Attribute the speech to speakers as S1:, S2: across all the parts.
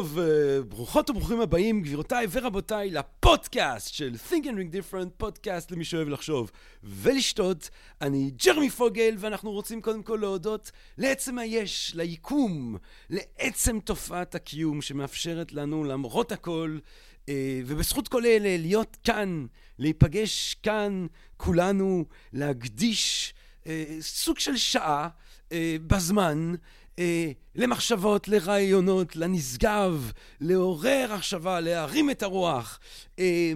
S1: טוב, אה, ברוכות וברוכים הבאים, גבירותיי ורבותיי, לפודקאסט של Think and Ring Different, פודקאסט למי שאוהב לחשוב ולשתות. אני ג'רמי פוגל, ואנחנו רוצים קודם כל להודות לעצם היש, ליקום, לעצם תופעת הקיום שמאפשרת לנו, למרות הכל, אה, ובזכות כל אלה, להיות כאן, להיפגש כאן, כולנו, להקדיש אה, סוג של שעה בזמן. למחשבות, לרעיונות, לנשגב, לעורר מחשבה, להרים את הרוח. אה,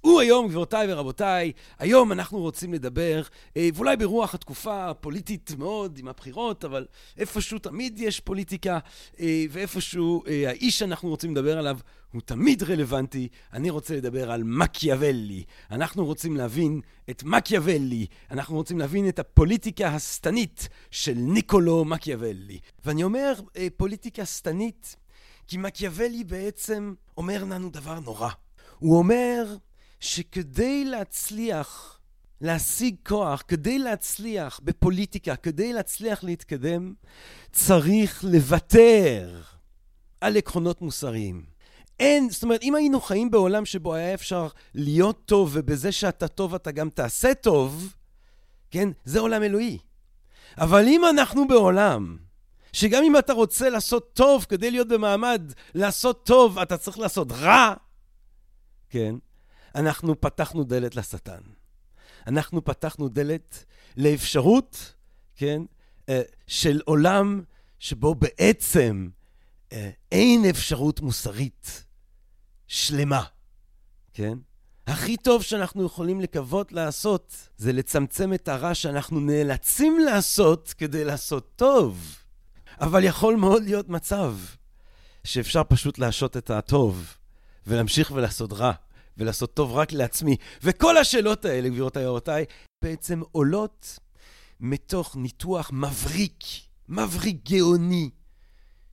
S1: הוא היום, גבירותיי ורבותיי, היום אנחנו רוצים לדבר, אה, ואולי ברוח התקופה הפוליטית מאוד עם הבחירות, אבל איפשהו תמיד יש פוליטיקה, אה, ואיפשהו אה, האיש שאנחנו רוצים לדבר עליו הוא תמיד רלוונטי. אני רוצה לדבר על מקיאוולי. אנחנו רוצים להבין את מקיאוולי. אנחנו רוצים להבין את הפוליטיקה השטנית של ניקולו מקיאוולי. ואני אומר אה, פוליטיקה שטנית, כי מקיאוולי בעצם אומר לנו דבר נורא. הוא אומר שכדי להצליח להשיג כוח, כדי להצליח בפוליטיקה, כדי להצליח להתקדם, צריך לוותר על עקרונות מוסריים. אין, זאת אומרת, אם היינו חיים בעולם שבו היה אפשר להיות טוב, ובזה שאתה טוב אתה גם תעשה טוב, כן, זה עולם אלוהי. אבל אם אנחנו בעולם שגם אם אתה רוצה לעשות טוב כדי להיות במעמד לעשות טוב, אתה צריך לעשות רע, כן? אנחנו פתחנו דלת לשטן. אנחנו פתחנו דלת לאפשרות, כן? אה, של עולם שבו בעצם אה, אין אפשרות מוסרית שלמה, כן? הכי טוב שאנחנו יכולים לקוות לעשות זה לצמצם את הרע שאנחנו נאלצים לעשות כדי לעשות טוב. אבל יכול מאוד להיות מצב שאפשר פשוט להשעות את הטוב ולהמשיך ולעשות רע ולעשות טוב רק לעצמי. וכל השאלות האלה, גבירותיי ורבותיי, בעצם עולות מתוך ניתוח מבריק, מבריק גאוני,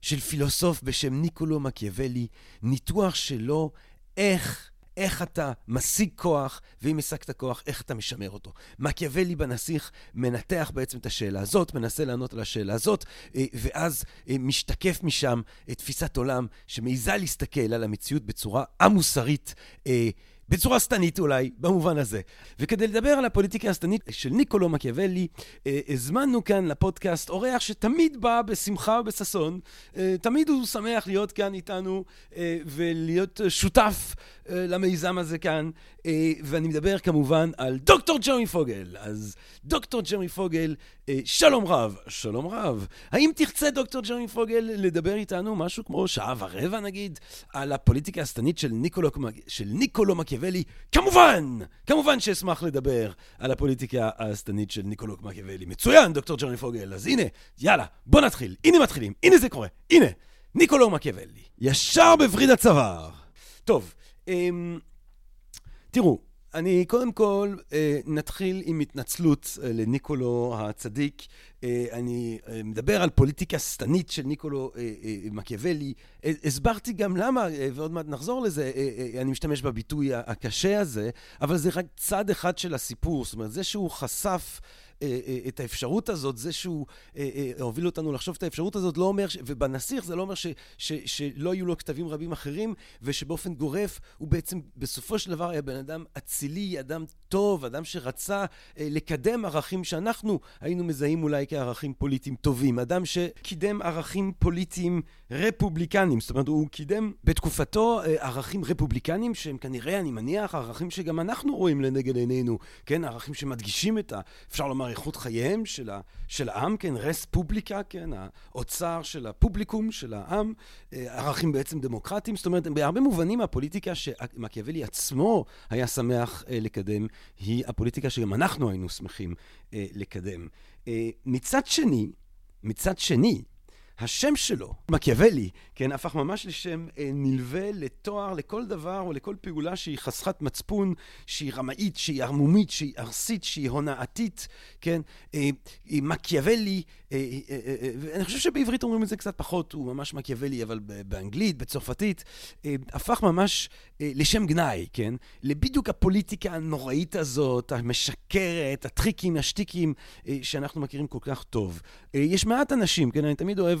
S1: של פילוסוף בשם ניקולו מקיאוולי, ניתוח שלו איך איך אתה משיג כוח, ואם השגת כוח, איך אתה משמר אותו. מקיאוולי בנסיך מנתח בעצם את השאלה הזאת, מנסה לענות על השאלה הזאת, אה, ואז אה, משתקף משם תפיסת עולם שמעיזה להסתכל על המציאות בצורה המוסרית. בצורה שטנית אולי, במובן הזה. וכדי לדבר על הפוליטיקה השטנית של ניקולו מקיאוולי, אה, הזמנו כאן לפודקאסט אורח שתמיד בא בשמחה ובששון. אה, תמיד הוא שמח להיות כאן איתנו אה, ולהיות שותף אה, למיזם הזה כאן. אה, ואני מדבר כמובן על דוקטור ג'רמי פוגל. אז דוקטור ג'רמי פוגל, אה, שלום רב. שלום רב. האם תרצה, דוקטור ג'רמי פוגל, לדבר איתנו משהו כמו שעה ורבע נגיד, על הפוליטיקה השטנית של ניקולו, של ניקולו מקיאוולי? כמובן! כמובן שאשמח לדבר על הפוליטיקה השטנית של ניקולו מקיאוולי. מצוין, דוקטור ג'רמי פוגל. אז הנה, יאללה, בוא נתחיל. הנה מתחילים. הנה זה קורה. הנה, ניקולו מקיאוולי. ישר בווריד הצוואר. טוב, אמ... תראו, אני קודם כל אה, נתחיל עם התנצלות אה, לניקולו הצדיק. אה, אני מדבר על פוליטיקה שטנית של ניקולו מקיאוולי. הסברתי גם למה, ועוד מעט נחזור לזה, אני משתמש בביטוי הקשה הזה, אבל זה רק צד אחד של הסיפור. זאת אומרת, זה שהוא חשף... את האפשרות הזאת, זה שהוא הוביל אותנו לחשוב את האפשרות הזאת, לא אומר. ובנסיך זה לא אומר ש... ש... שלא היו לו כתבים רבים אחרים, ושבאופן גורף הוא בעצם בסופו של דבר היה בן אדם אצילי, אדם טוב, אדם שרצה לקדם ערכים שאנחנו היינו מזהים אולי כערכים פוליטיים טובים. אדם שקידם ערכים פוליטיים רפובליקניים. זאת אומרת, הוא קידם בתקופתו ערכים רפובליקניים שהם כנראה, אני מניח, ערכים שגם אנחנו רואים לנגד עינינו, כן? ערכים שמדגישים את ה... אפשר לומר, איכות חייהם של, ה, של העם, כן, רס פובליקה, כן, האוצר של הפובליקום, של העם, ערכים בעצם דמוקרטיים, זאת אומרת, בהרבה מובנים הפוליטיקה שמקיאוולי עצמו היה שמח לקדם, היא הפוליטיקה שגם אנחנו היינו שמחים לקדם. מצד שני, מצד שני, השם שלו, מקיאוולי, כן, הפך ממש לשם אה, נלווה לתואר, לכל דבר או לכל פעולה שהיא חסכת מצפון, שהיא רמאית, שהיא ערמומית, שהיא ארסית, שהיא הונאתית, כן, אה, אה, מקיאוולי, ואני חושב שבעברית אומרים את זה קצת פחות, הוא ממש מקיאוולי, אבל באנגלית, בצרפתית, הפך ממש לשם גנאי, כן, לבדיוק הפוליטיקה הנוראית הזאת, המשקרת, הטריקים, השטיקים, שאנחנו מכירים כל כך טוב. יש מעט אנשים, כן, אני תמיד אוהב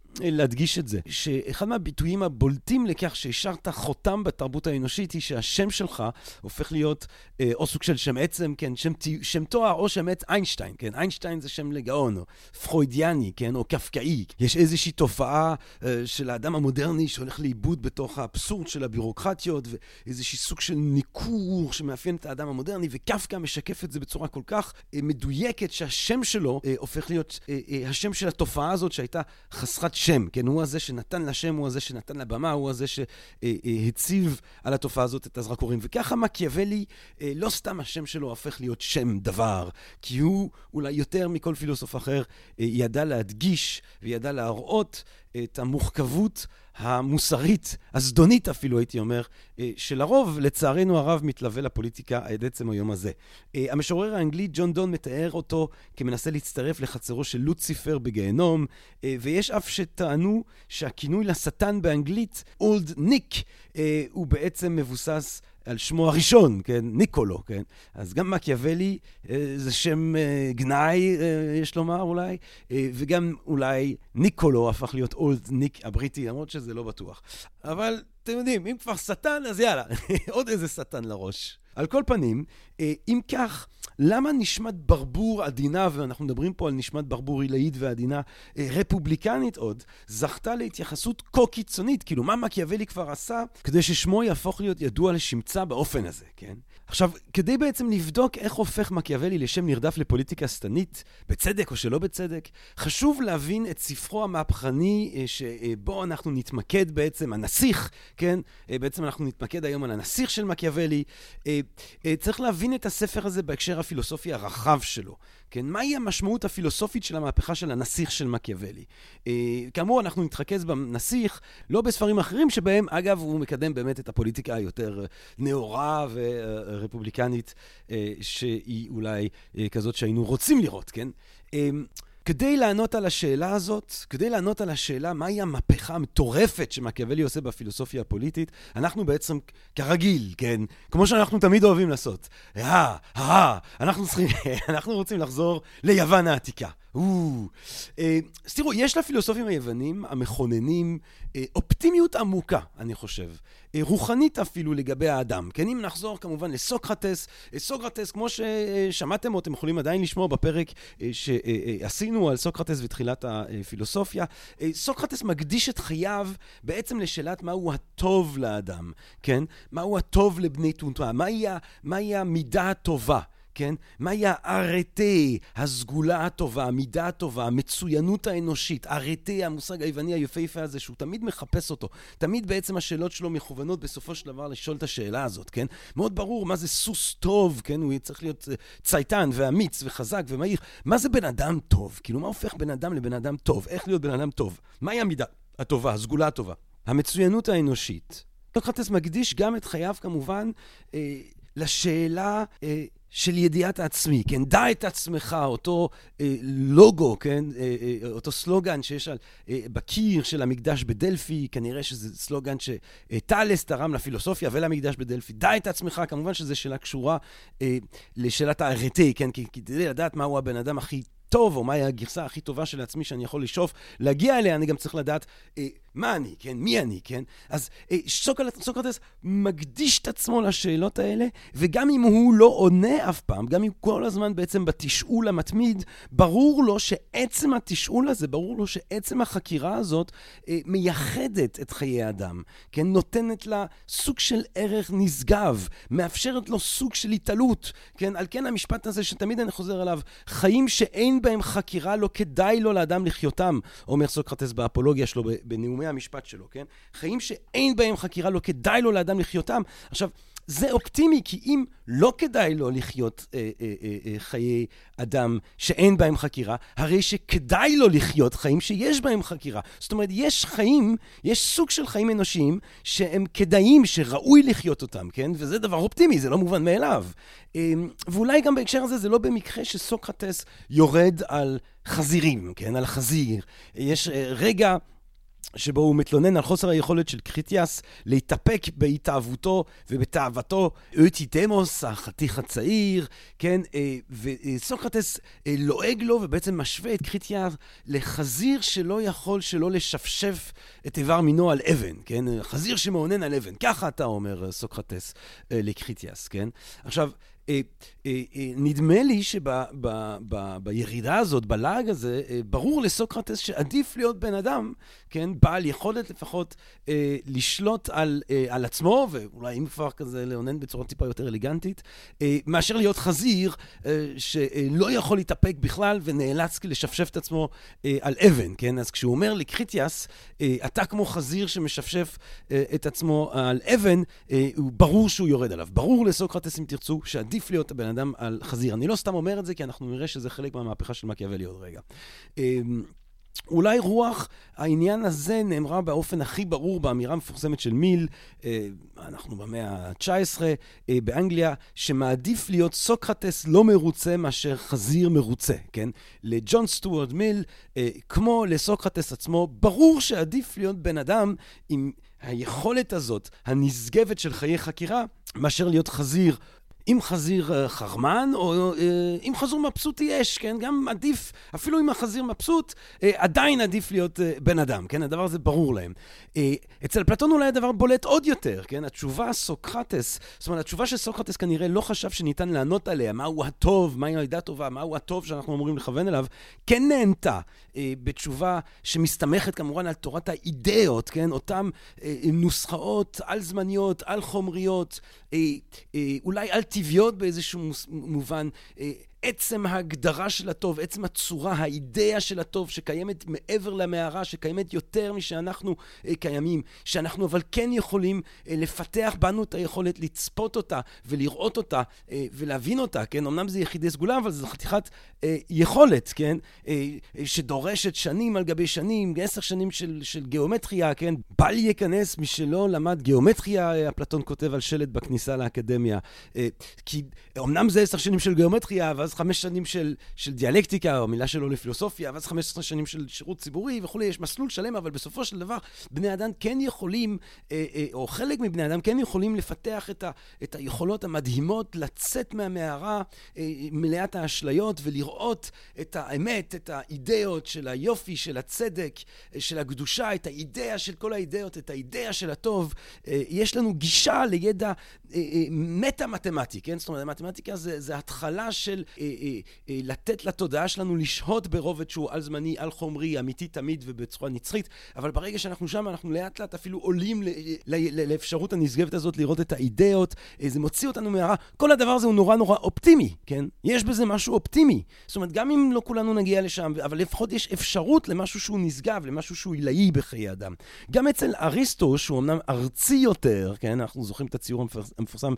S1: להדגיש את זה, שאחד מהביטויים הבולטים לכך שהשארת חותם בתרבות האנושית היא שהשם שלך הופך להיות אה, או סוג של שם עצם, כן, שם, שם תואר או שם עץ איינשטיין, כן, איינשטיין זה שם לגאון, או פרוידיאני, כן, או קפקאי. יש איזושהי תופעה אה, של האדם המודרני שהולך לאיבוד בתוך האבסורד של הבירוקרטיות, ואיזושהי סוג של ניכור שמאפיין את האדם המודרני, וקפקא משקף את זה בצורה כל כך אה, מדויקת, שהשם שלו אה, הופך להיות אה, אה, השם של התופעה הזאת שהייתה חסרת שם, כן? הוא הזה שנתן לשם, הוא הזה שנתן לבמה, הוא הזה שהציב על התופעה הזאת את הזרקורים. וככה מקיאוולי, אה, לא סתם השם שלו הופך להיות שם דבר, כי הוא אולי יותר מכל פילוסוף אחר אה, ידע להדגיש וידע להראות את המורכבות המוסרית, הזדונית אפילו, הייתי אומר, אה, שלרוב, לצערנו הרב, מתלווה לפוליטיקה עד עצם היום הזה. אה, המשורר האנגלי ג'ון דון מתאר אותו כמנסה להצטרף לחצרו של לוציפר בגיהנום, אה, ויש אף שטענו שהכינוי לשטן באנגלית, אולד ניק, הוא בעצם מבוסס על שמו הראשון, כן? ניקולו, כן? אז גם מקיאוולי אה, זה שם אה, גנאי, אה, יש לומר אולי, וגם אולי ניקולו הפך להיות אולד ניק הבריטי, למרות שזה לא בטוח. אבל אתם יודעים, אם כבר שטן, אז יאללה, עוד איזה שטן לראש. על כל פנים, אם כך, למה נשמת ברבור עדינה, ואנחנו מדברים פה על נשמת ברבור עילאית ועדינה, רפובליקנית עוד, זכתה להתייחסות כה קיצונית? כאילו, מה מקיאוולי כבר עשה כדי ששמו יהפוך להיות ידוע לשמצה באופן הזה, כן? עכשיו, כדי בעצם לבדוק איך הופך מקיאוולי לשם נרדף לפוליטיקה שטנית, בצדק או שלא בצדק, חשוב להבין את ספרו המהפכני אה, שבו אנחנו נתמקד בעצם, הנסיך, כן? אה, בעצם אנחנו נתמקד היום על הנסיך של מקיאוולי. אה, צריך להבין את הספר הזה בהקשר הפילוסופי הרחב שלו. כן, מהי המשמעות הפילוסופית של המהפכה של הנסיך של מקיאוולי? אה, כאמור, אנחנו נתרכז בנסיך, לא בספרים אחרים שבהם, אגב, הוא מקדם באמת את הפוליטיקה היותר נאורה ורפובליקנית, אה, שהיא אולי אה, כזאת שהיינו רוצים לראות, כן? אה, כדי לענות על השאלה הזאת, כדי לענות על השאלה מהי המהפכה המטורפת שמקיאוולי עושה בפילוסופיה הפוליטית, אנחנו בעצם, כרגיל, כן, כמו שאנחנו תמיד אוהבים לעשות, אה, אה, אנחנו צריכים, אנחנו רוצים לחזור ליוון העתיקה. אה, אז תראו, יש לפילוסופים היוונים המכוננים אה, אופטימיות עמוקה, אני חושב. אה, רוחנית אפילו לגבי האדם. כן, אם נחזור כמובן לסוקרטס, סוקרטס, כמו ששמעתם או אתם יכולים עדיין לשמוע בפרק שעשינו על סוקרטס ותחילת הפילוסופיה, סוקרטס מקדיש את חייו בעצם לשאלת מהו הטוב לאדם, כן? מהו הטוב לבני תונתמה, מהי המידה הטובה. כן? מהי הארטה, הסגולה הטובה, המידה הטובה, המצוינות האנושית, ארטה, המושג היווני היפהפה הזה, שהוא תמיד מחפש אותו. תמיד בעצם השאלות שלו מכוונות בסופו של דבר לשאול את השאלה הזאת, כן? מאוד ברור מה זה סוס טוב, כן? הוא צריך להיות אה, צייתן ואמיץ וחזק ומהיר. מה זה בן אדם טוב? כאילו, מה הופך בן אדם לבן אדם טוב? איך להיות בן אדם טוב? מהי המידה הטובה, הסגולה הטובה? המצוינות האנושית. סוקרטס מקדיש גם את חייו כמובן אה, לשאלה אה, של ידיעת העצמי, כן? דע את עצמך, אותו אה, לוגו, כן? אה, אה, אותו סלוגן שיש על, אה, בקיר של המקדש בדלפי, כנראה שזה סלוגן שטאלס תרם לפילוסופיה ולמקדש בדלפי. דע את עצמך, כמובן שזו שאלה קשורה אה, לשאלת הארטי, כן? כי כדי לדעת מהו הבן אדם הכי... טוב, או מהי הגרסה הכי טובה של עצמי שאני יכול לשאוף להגיע אליה, אני גם צריך לדעת אה, מה אני, כן? מי אני, כן? אז אה, סוקרטס, מקדיש את עצמו לשאלות האלה, וגם אם הוא לא עונה אף פעם, גם אם כל הזמן בעצם בתשאול המתמיד, ברור לו שעצם התשאול הזה, ברור לו שעצם החקירה הזאת אה, מייחדת את חיי האדם, כן? נותנת לה סוג של ערך נשגב, מאפשרת לו סוג של התעלות, כן? על כן המשפט הזה שתמיד אני חוזר עליו, חיים שאין בהם חקירה לא כדאי לו לאדם לחיותם, אומר סוקרטס באפולוגיה שלו בנאום בתחומי המשפט שלו, כן? חיים שאין בהם חקירה, לא כדאי לו לאדם לחיותם. עכשיו, זה אופטימי, כי אם לא כדאי לו לחיות אה, אה, אה, אה, חיי אדם שאין בהם חקירה, הרי שכדאי לו לחיות חיים שיש בהם חקירה. זאת אומרת, יש חיים, יש סוג של חיים אנושיים שהם כדאיים, שראוי לחיות אותם, כן? וזה דבר אופטימי, זה לא מובן מאליו. אה, ואולי גם בהקשר הזה זה לא במקרה שסוקרטס יורד על חזירים, כן? על חזיר. יש אה, רגע... שבו הוא מתלונן על חוסר היכולת של קריטיאס להתאפק בהתאהבותו ובתאוותו אותידמוס, החתיך הצעיר, כן? אה, וסוקרטס אה, לועג לו ובעצם משווה את קריטיאס לחזיר שלא יכול שלא לשפשף את איבר מינו על אבן, כן? חזיר שמאונן על אבן. ככה אתה אומר, סוקרטס, אה, לקריטיאס, כן? עכשיו, נדמה לי שבירידה הזאת, בלעג הזה, ברור לסוקרטס שעדיף להיות בן אדם, כן, בעל יכולת לפחות לשלוט על, על עצמו, ואולי אם כבר כזה לאונן בצורה טיפה יותר אליגנטית, מאשר להיות חזיר שלא יכול להתאפק בכלל ונאלץ לשפשף את עצמו על אבן, כן? אז כשהוא אומר לקריטיאס, אתה כמו חזיר שמשפשף את עצמו על אבן, ברור שהוא יורד עליו. ברור לסוקרטס, אם תרצו, שעדיף להיות הבן אדם על חזיר. אני לא סתם אומר את זה, כי אנחנו נראה שזה חלק מהמהפכה של מקיאוולי עוד רגע. אמ, אולי רוח העניין הזה נאמרה באופן הכי ברור באמירה המפורסמת של מיל, אה, אנחנו במאה ה-19 אה, באנגליה, שמעדיף להיות סוקרטס לא מרוצה מאשר חזיר מרוצה, כן? לג'ון סטוארד מיל, אה, כמו לסוקרטס עצמו, ברור שעדיף להיות בן אדם עם היכולת הזאת, הנשגבת של חיי חקירה, מאשר להיות חזיר אם חזיר אה, חרמן, או אה, אם חזיר מבסוט יש, כן? גם עדיף, אפילו אם החזיר מבסוט, אה, עדיין עדיף להיות בן אדם, כן? הדבר הזה ברור להם. אצל אפלטון אולי הדבר בולט עוד יותר, כן? התשובה סוקרטס, זאת אומרת, התשובה של סוקרטס כנראה לא חשב שניתן לענות עליה, מהו הטוב, מהי הלידה הטובה, מהו הטוב שאנחנו אמורים לכוון אליו, כן נהנתה בתשובה שמסתמכת כמובן על תורת האידאות, כן? אותן נוסחאות על-זמניות, על-חומריות, אולי על... טבעיות באיזשהו מובן. אה, עצם ההגדרה של הטוב, עצם הצורה, האידאה של הטוב שקיימת מעבר למערה, שקיימת יותר משאנחנו אה, קיימים, שאנחנו אבל כן יכולים אה, לפתח בנו את היכולת לצפות אותה ולראות אותה אה, ולהבין אותה, כן? אמנם זה יחידי סגולה, אבל זו חתיכת אה, יכולת, כן? אה, שדורשת שנים על גבי שנים, עשר שנים של, של גיאומטריה, כן? בל ייכנס מי שלא למד גיאומטריה, אה, אפלטון כותב על שלט בכניסה לאקדמיה. אה, כי אמנם זה עשר שנים של גיאומטריה, ואז ואז חמש שנים של, של דיאלקטיקה, או מילה שלו לפילוסופיה, ואז חמש עשרה שנים של שירות ציבורי וכולי, יש מסלול שלם, אבל בסופו של דבר בני אדם כן יכולים, אה, אה, או חלק מבני אדם כן יכולים לפתח את, ה, את היכולות המדהימות לצאת מהמערה אה, מלאת האשליות ולראות את האמת, את האידאות של היופי, של הצדק, של הקדושה, את האידאה של כל האידאות, את האידאה של הטוב. יש לנו גישה לידע מטה-מתמטי, כן? זאת אומרת, מתמטיקה זה, זה התחלה של אה, אה, אה, לתת לתודעה שלנו לשהות ברובד שהוא על-זמני, על-חומרי, אמיתי תמיד ובצורה נצחית, אבל ברגע שאנחנו שם, אנחנו לאט לאט אפילו עולים לאפשרות הנשגבת הזאת לראות את האידאות, זה מוציא אותנו מהרע. כל הדבר הזה הוא נורא נורא אופטימי, כן? יש בזה משהו אופטימי. זאת אומרת, גם אם לא כולנו נגיע לשם, אבל לפחות יש אפשרות למשהו שהוא נשגב, למשהו שהוא עילאי בחיי אדם. גם אצל אריסטו, שהוא אמנם ארצי יותר, כן? אנחנו זוכרים את הציור המפורסם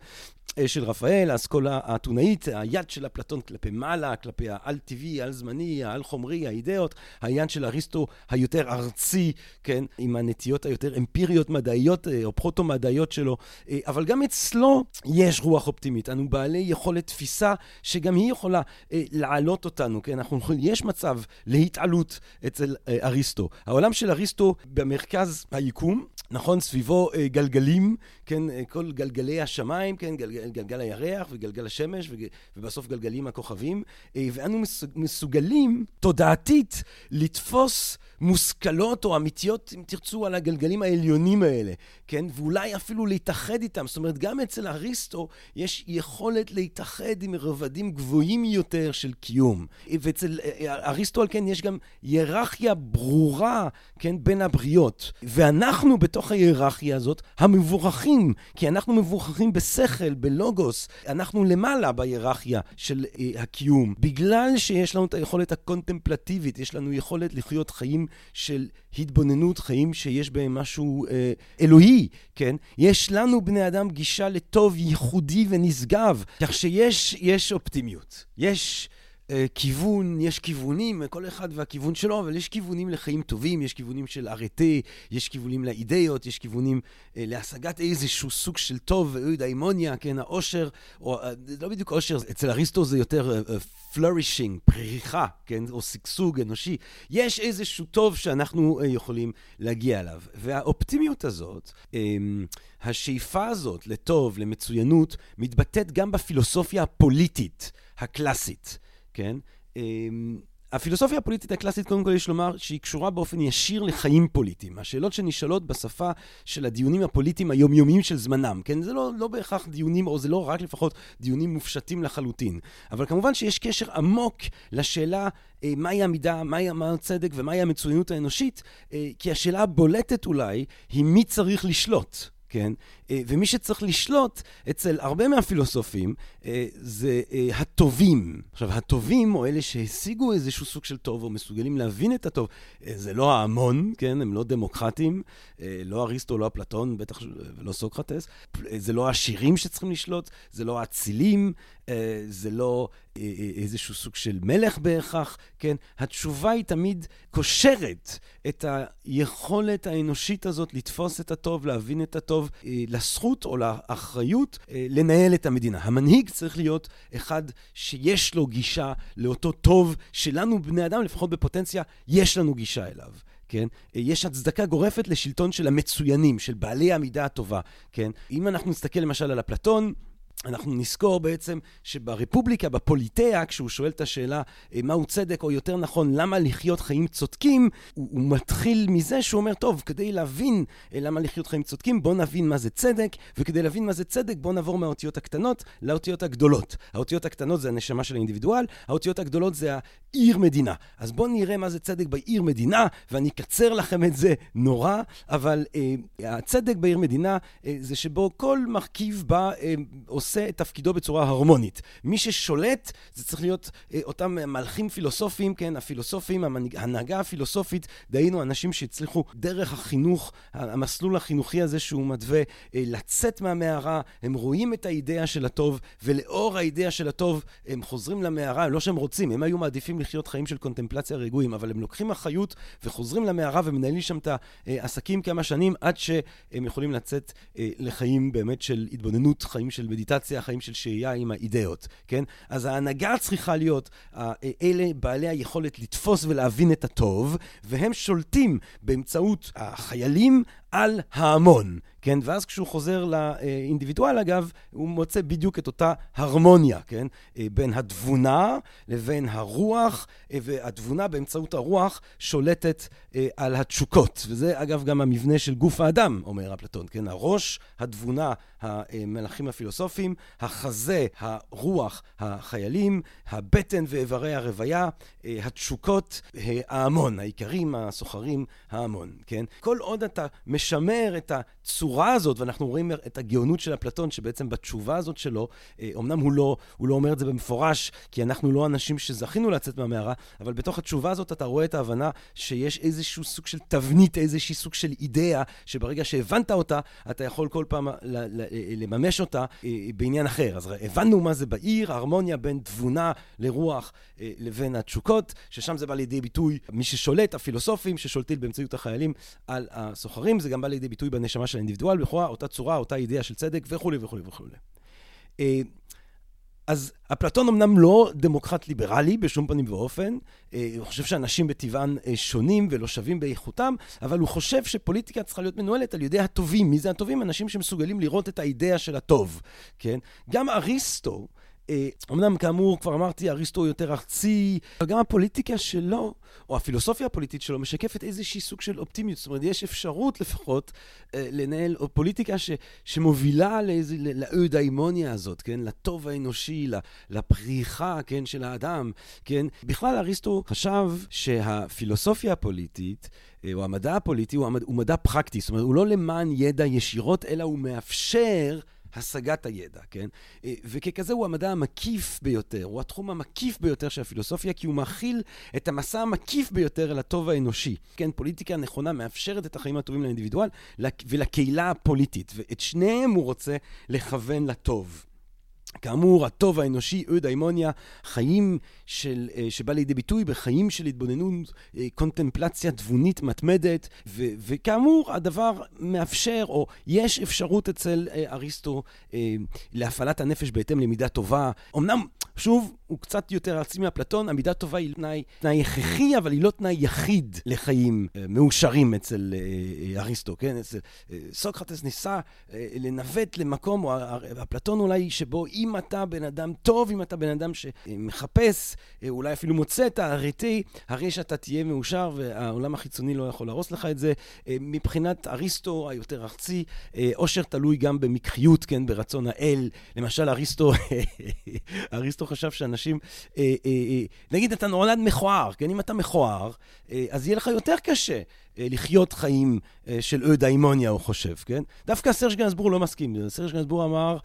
S1: של רפאל, האסכולה האתונאית, היד של אפלטון כלפי מעלה, כלפי העל-טבעי, העל-זמני, העל-חומרי, האידאות, העניין של אריסטו היותר ארצי, כן, עם הנטיות היותר אמפיריות מדעיות אה, או פרוטו-מדעיות שלו, אה, אבל גם אצלו יש רוח אופטימית. אנו בעלי יכולת תפיסה שגם היא יכולה אה, להעלות אותנו, כן, אנחנו יש מצב להתעלות אצל אריסטו. העולם של אריסטו במרכז היקום, נכון, סביבו גלגלים, כן, כל גלגלי השמיים, כן, גלגל, גלגל הירח וגלגל השמש ובסוף גלגלים הכוכבים, אה, ואנו מסוגלים תודעתית לתפוס מושכלות או אמיתיות, אם תרצו, על הגלגלים העליונים האלה, כן? ואולי אפילו להתאחד איתם. זאת אומרת, גם אצל אריסטו יש יכולת להתאחד עם רבדים גבוהים יותר של קיום. ואצל אה, אריסטו, על כן, יש גם היררכיה ברורה, כן, בין הבריות. ואנחנו בתוך בתוך ההיררכיה הזאת המבורכים, כי אנחנו מבורכים בשכל, בלוגוס, אנחנו למעלה בהיררכיה של אה, הקיום. בגלל שיש לנו את היכולת הקונטמפלטיבית, יש לנו יכולת לחיות חיים של התבוננות, חיים שיש בהם משהו אה, אלוהי, כן? יש לנו בני אדם גישה לטוב ייחודי ונשגב, כך שיש אופטימיות. יש... אה, כיוון, יש כיוונים, כל אחד והכיוון שלו, אבל יש כיוונים לחיים טובים, יש כיוונים של ארטה, יש כיוונים לאידאות, יש כיוונים אה, להשגת איזשהו סוג של טוב, אימוניה, כן, העושר, או אה, לא בדיוק עושר, אצל אריסטו זה יותר פלורישינג, פריחה, כן, או שגשוג אנושי. יש איזשהו טוב שאנחנו יכולים להגיע אליו. והאופטימיות הזאת, השאיפה הזאת לטוב, למצוינות, מתבטאת גם בפילוסופיה הפוליטית הקלאסית. כן? אמ, הפילוסופיה הפוליטית הקלאסית, קודם כל יש לומר שהיא קשורה באופן ישיר לחיים פוליטיים. השאלות שנשאלות בשפה של הדיונים הפוליטיים היומיומיים של זמנם, כן? זה לא, לא בהכרח דיונים, או זה לא רק לפחות דיונים מופשטים לחלוטין. אבל כמובן שיש קשר עמוק לשאלה אה, מהי המידה, מהי מה הצדק ומהי המצוינות האנושית, אה, כי השאלה הבולטת אולי היא מי צריך לשלוט. כן? אה, ומי שצריך לשלוט אצל הרבה מהפילוסופים אה, זה אה, הטובים. עכשיו, הטובים, או אלה שהשיגו איזשהו סוג של טוב, או מסוגלים להבין את הטוב, זה לא ההמון, כן? הם לא דמוקרטים, לא אריסטו, לא אפלטון, בטח ולא סוקרטס. זה לא העשירים שצריכים לשלוט, זה לא האצילים, זה לא איזשהו סוג של מלך בהכרח, כן? התשובה היא תמיד קושרת את היכולת האנושית הזאת לתפוס את הטוב, להבין את הטוב, לזכות או לאחריות אה, לנהל את המדינה. המנהיג צריך להיות אחד שיש לו גישה לאותו טוב שלנו, בני אדם, לפחות בפוטנציה, יש לנו גישה אליו. כן? אה, יש הצדקה גורפת לשלטון של המצוינים, של בעלי המידה הטובה, כן? אם אנחנו נסתכל למשל על אפלטון, אנחנו נזכור בעצם שברפובליקה, בפוליטאה, כשהוא שואל את השאלה אה, מהו צדק, או יותר נכון, למה לחיות חיים צודקים, הוא, הוא מתחיל מזה שהוא אומר, טוב, כדי להבין אה, למה לחיות חיים צודקים, בוא נבין מה זה צדק, וכדי להבין מה זה צדק, בוא נעבור מהאותיות הקטנות לאותיות הגדולות. האותיות הקטנות זה הנשמה של האינדיבידואל, האותיות הגדולות זה העיר מדינה. אז בואו נראה מה זה צדק בעיר מדינה, ואני אקצר לכם את זה נורא, אבל אה, הצדק בעיר מדינה אה, זה שבו כל מרכיב בה אה, עושה... את תפקידו בצורה הרמונית. מי ששולט, זה צריך להיות אה, אותם מלכים פילוסופיים, כן, הפילוסופים, ההנהגה הפילוסופית, דהיינו אנשים שהצליחו דרך החינוך, המסלול החינוכי הזה שהוא מתווה, אה, לצאת מהמערה, הם רואים את האידאה של הטוב, ולאור האידאה של הטוב, הם חוזרים למערה, לא שהם רוצים, הם היו מעדיפים לחיות חיים של קונטמפלציה רגועים, אבל הם לוקחים אחריות וחוזרים למערה ומנהלים שם את העסקים כמה שנים, עד שהם יכולים לצאת אה, לחיים באמת של התבוננות, חיים של מדיטציה. מדיטציה, חיים של שהייה עם האידאות, כן? אז ההנהגה צריכה להיות אלה בעלי היכולת לתפוס ולהבין את הטוב, והם שולטים באמצעות החיילים על ההמון, כן? ואז כשהוא חוזר לאינדיבידואל, אגב, הוא מוצא בדיוק את אותה הרמוניה, כן? אה, בין התבונה לבין הרוח, אה, והתבונה באמצעות הרוח שולטת אה, על התשוקות. וזה, אגב, גם המבנה של גוף האדם, אומר אפלטון, כן? הראש, התבונה, המלכים הפילוסופיים, החזה, הרוח, החיילים, הבטן ואיברי הרוויה, התשוקות, ההמון, האיכרים, הסוחרים, ההמון, כן? כל עוד אתה משמר את הצורה הזאת, ואנחנו רואים את הגאונות של אפלטון, שבעצם בתשובה הזאת שלו, אה, אמנם הוא לא, הוא לא אומר את זה במפורש, כי אנחנו לא אנשים שזכינו לצאת מהמערה, אבל בתוך התשובה הזאת אתה רואה את ההבנה שיש איזשהו סוג של תבנית, איזשהו סוג של אידאה, שברגע שהבנת אותה, אתה יכול כל פעם לממש אותה אה, בעניין אחר. אז הבנו מה זה בעיר, ההרמוניה בין תבונה לרוח אה, לבין התשוקות, ששם זה בא לידי ביטוי מי ששולט, הפילוסופים ששולטים באמצעות החיילים על הסוחרים. זה גם בא לידי ביטוי בנשמה של האינדיבידואל, לכאורה אותה צורה, אותה אידאה של צדק וכולי וכולי וכולי. אה, אז אפלטון אמנם לא דמוקרט ליברלי בשום פנים ואופן, אה, הוא חושב שאנשים בטבען אה, שונים ולא שווים באיכותם, אבל הוא חושב שפוליטיקה צריכה להיות מנוהלת על ידי הטובים. מי זה הטובים? אנשים שמסוגלים לראות את האידאה של הטוב, כן? גם אריסטו אמנם, כאמור, כבר אמרתי, אריסטו יותר ארצי, אבל גם הפוליטיקה שלו, או הפילוסופיה הפוליטית שלו, משקפת איזושהי סוג של אופטימיות. זאת אומרת, יש אפשרות לפחות לנהל פוליטיקה ש, שמובילה לאיזה, לאוידאימוניה הזאת, כן? לטוב האנושי, לפריחה, כן, של האדם, כן? בכלל, אריסטו חשב שהפילוסופיה הפוליטית, או המדע הפוליטי, הוא, הוא מדע פרקטי. זאת אומרת, הוא לא למען ידע ישירות, אלא הוא מאפשר... השגת הידע, כן? וככזה הוא המדע המקיף ביותר, הוא התחום המקיף ביותר של הפילוסופיה, כי הוא מכיל את המסע המקיף ביותר אל הטוב האנושי. כן, פוליטיקה נכונה מאפשרת את החיים הטובים לאינדיבידואל ולקהילה הפוליטית, ואת שניהם הוא רוצה לכוון לטוב. כאמור, הטוב האנושי, אודאימוניה, חיים של, אה, שבא לידי ביטוי בחיים של התבוננות, אה, קונטמפלציה תבונית מתמדת, ו, וכאמור, הדבר מאפשר, או יש אפשרות אצל אה, אריסטו להפעלת הנפש בהתאם למידה טובה. אמנם, שוב, הוא קצת יותר ארצי מאפלטון, המידה טובה היא תנאי, תנאי הכרחי, אבל היא לא תנאי יחיד לחיים מאושרים אצל אריסטו, כן? אצל סוקרטס ניסה לנווט למקום, או אפלטון אולי, שבו אם אתה בן אדם טוב, אם אתה בן אדם שמחפש, אה, אולי אפילו מוצא את האריתי, הרי שאתה תהיה מאושר והעולם החיצוני לא יכול להרוס לך את זה. אה, מבחינת אריסטו היותר ארצי, עושר אה, תלוי גם במקחיות, כן, ברצון האל. למשל, אריסטו, אריסטו חשב שאנשים, נגיד אתה נולד מכוער, כן, אם אתה מכוער, אז יהיה לך יותר קשה. לחיות חיים של אודאימוניה, הוא חושב, כן? דווקא סרש גנסבור לא מסכים. סרש גנסבור אמר,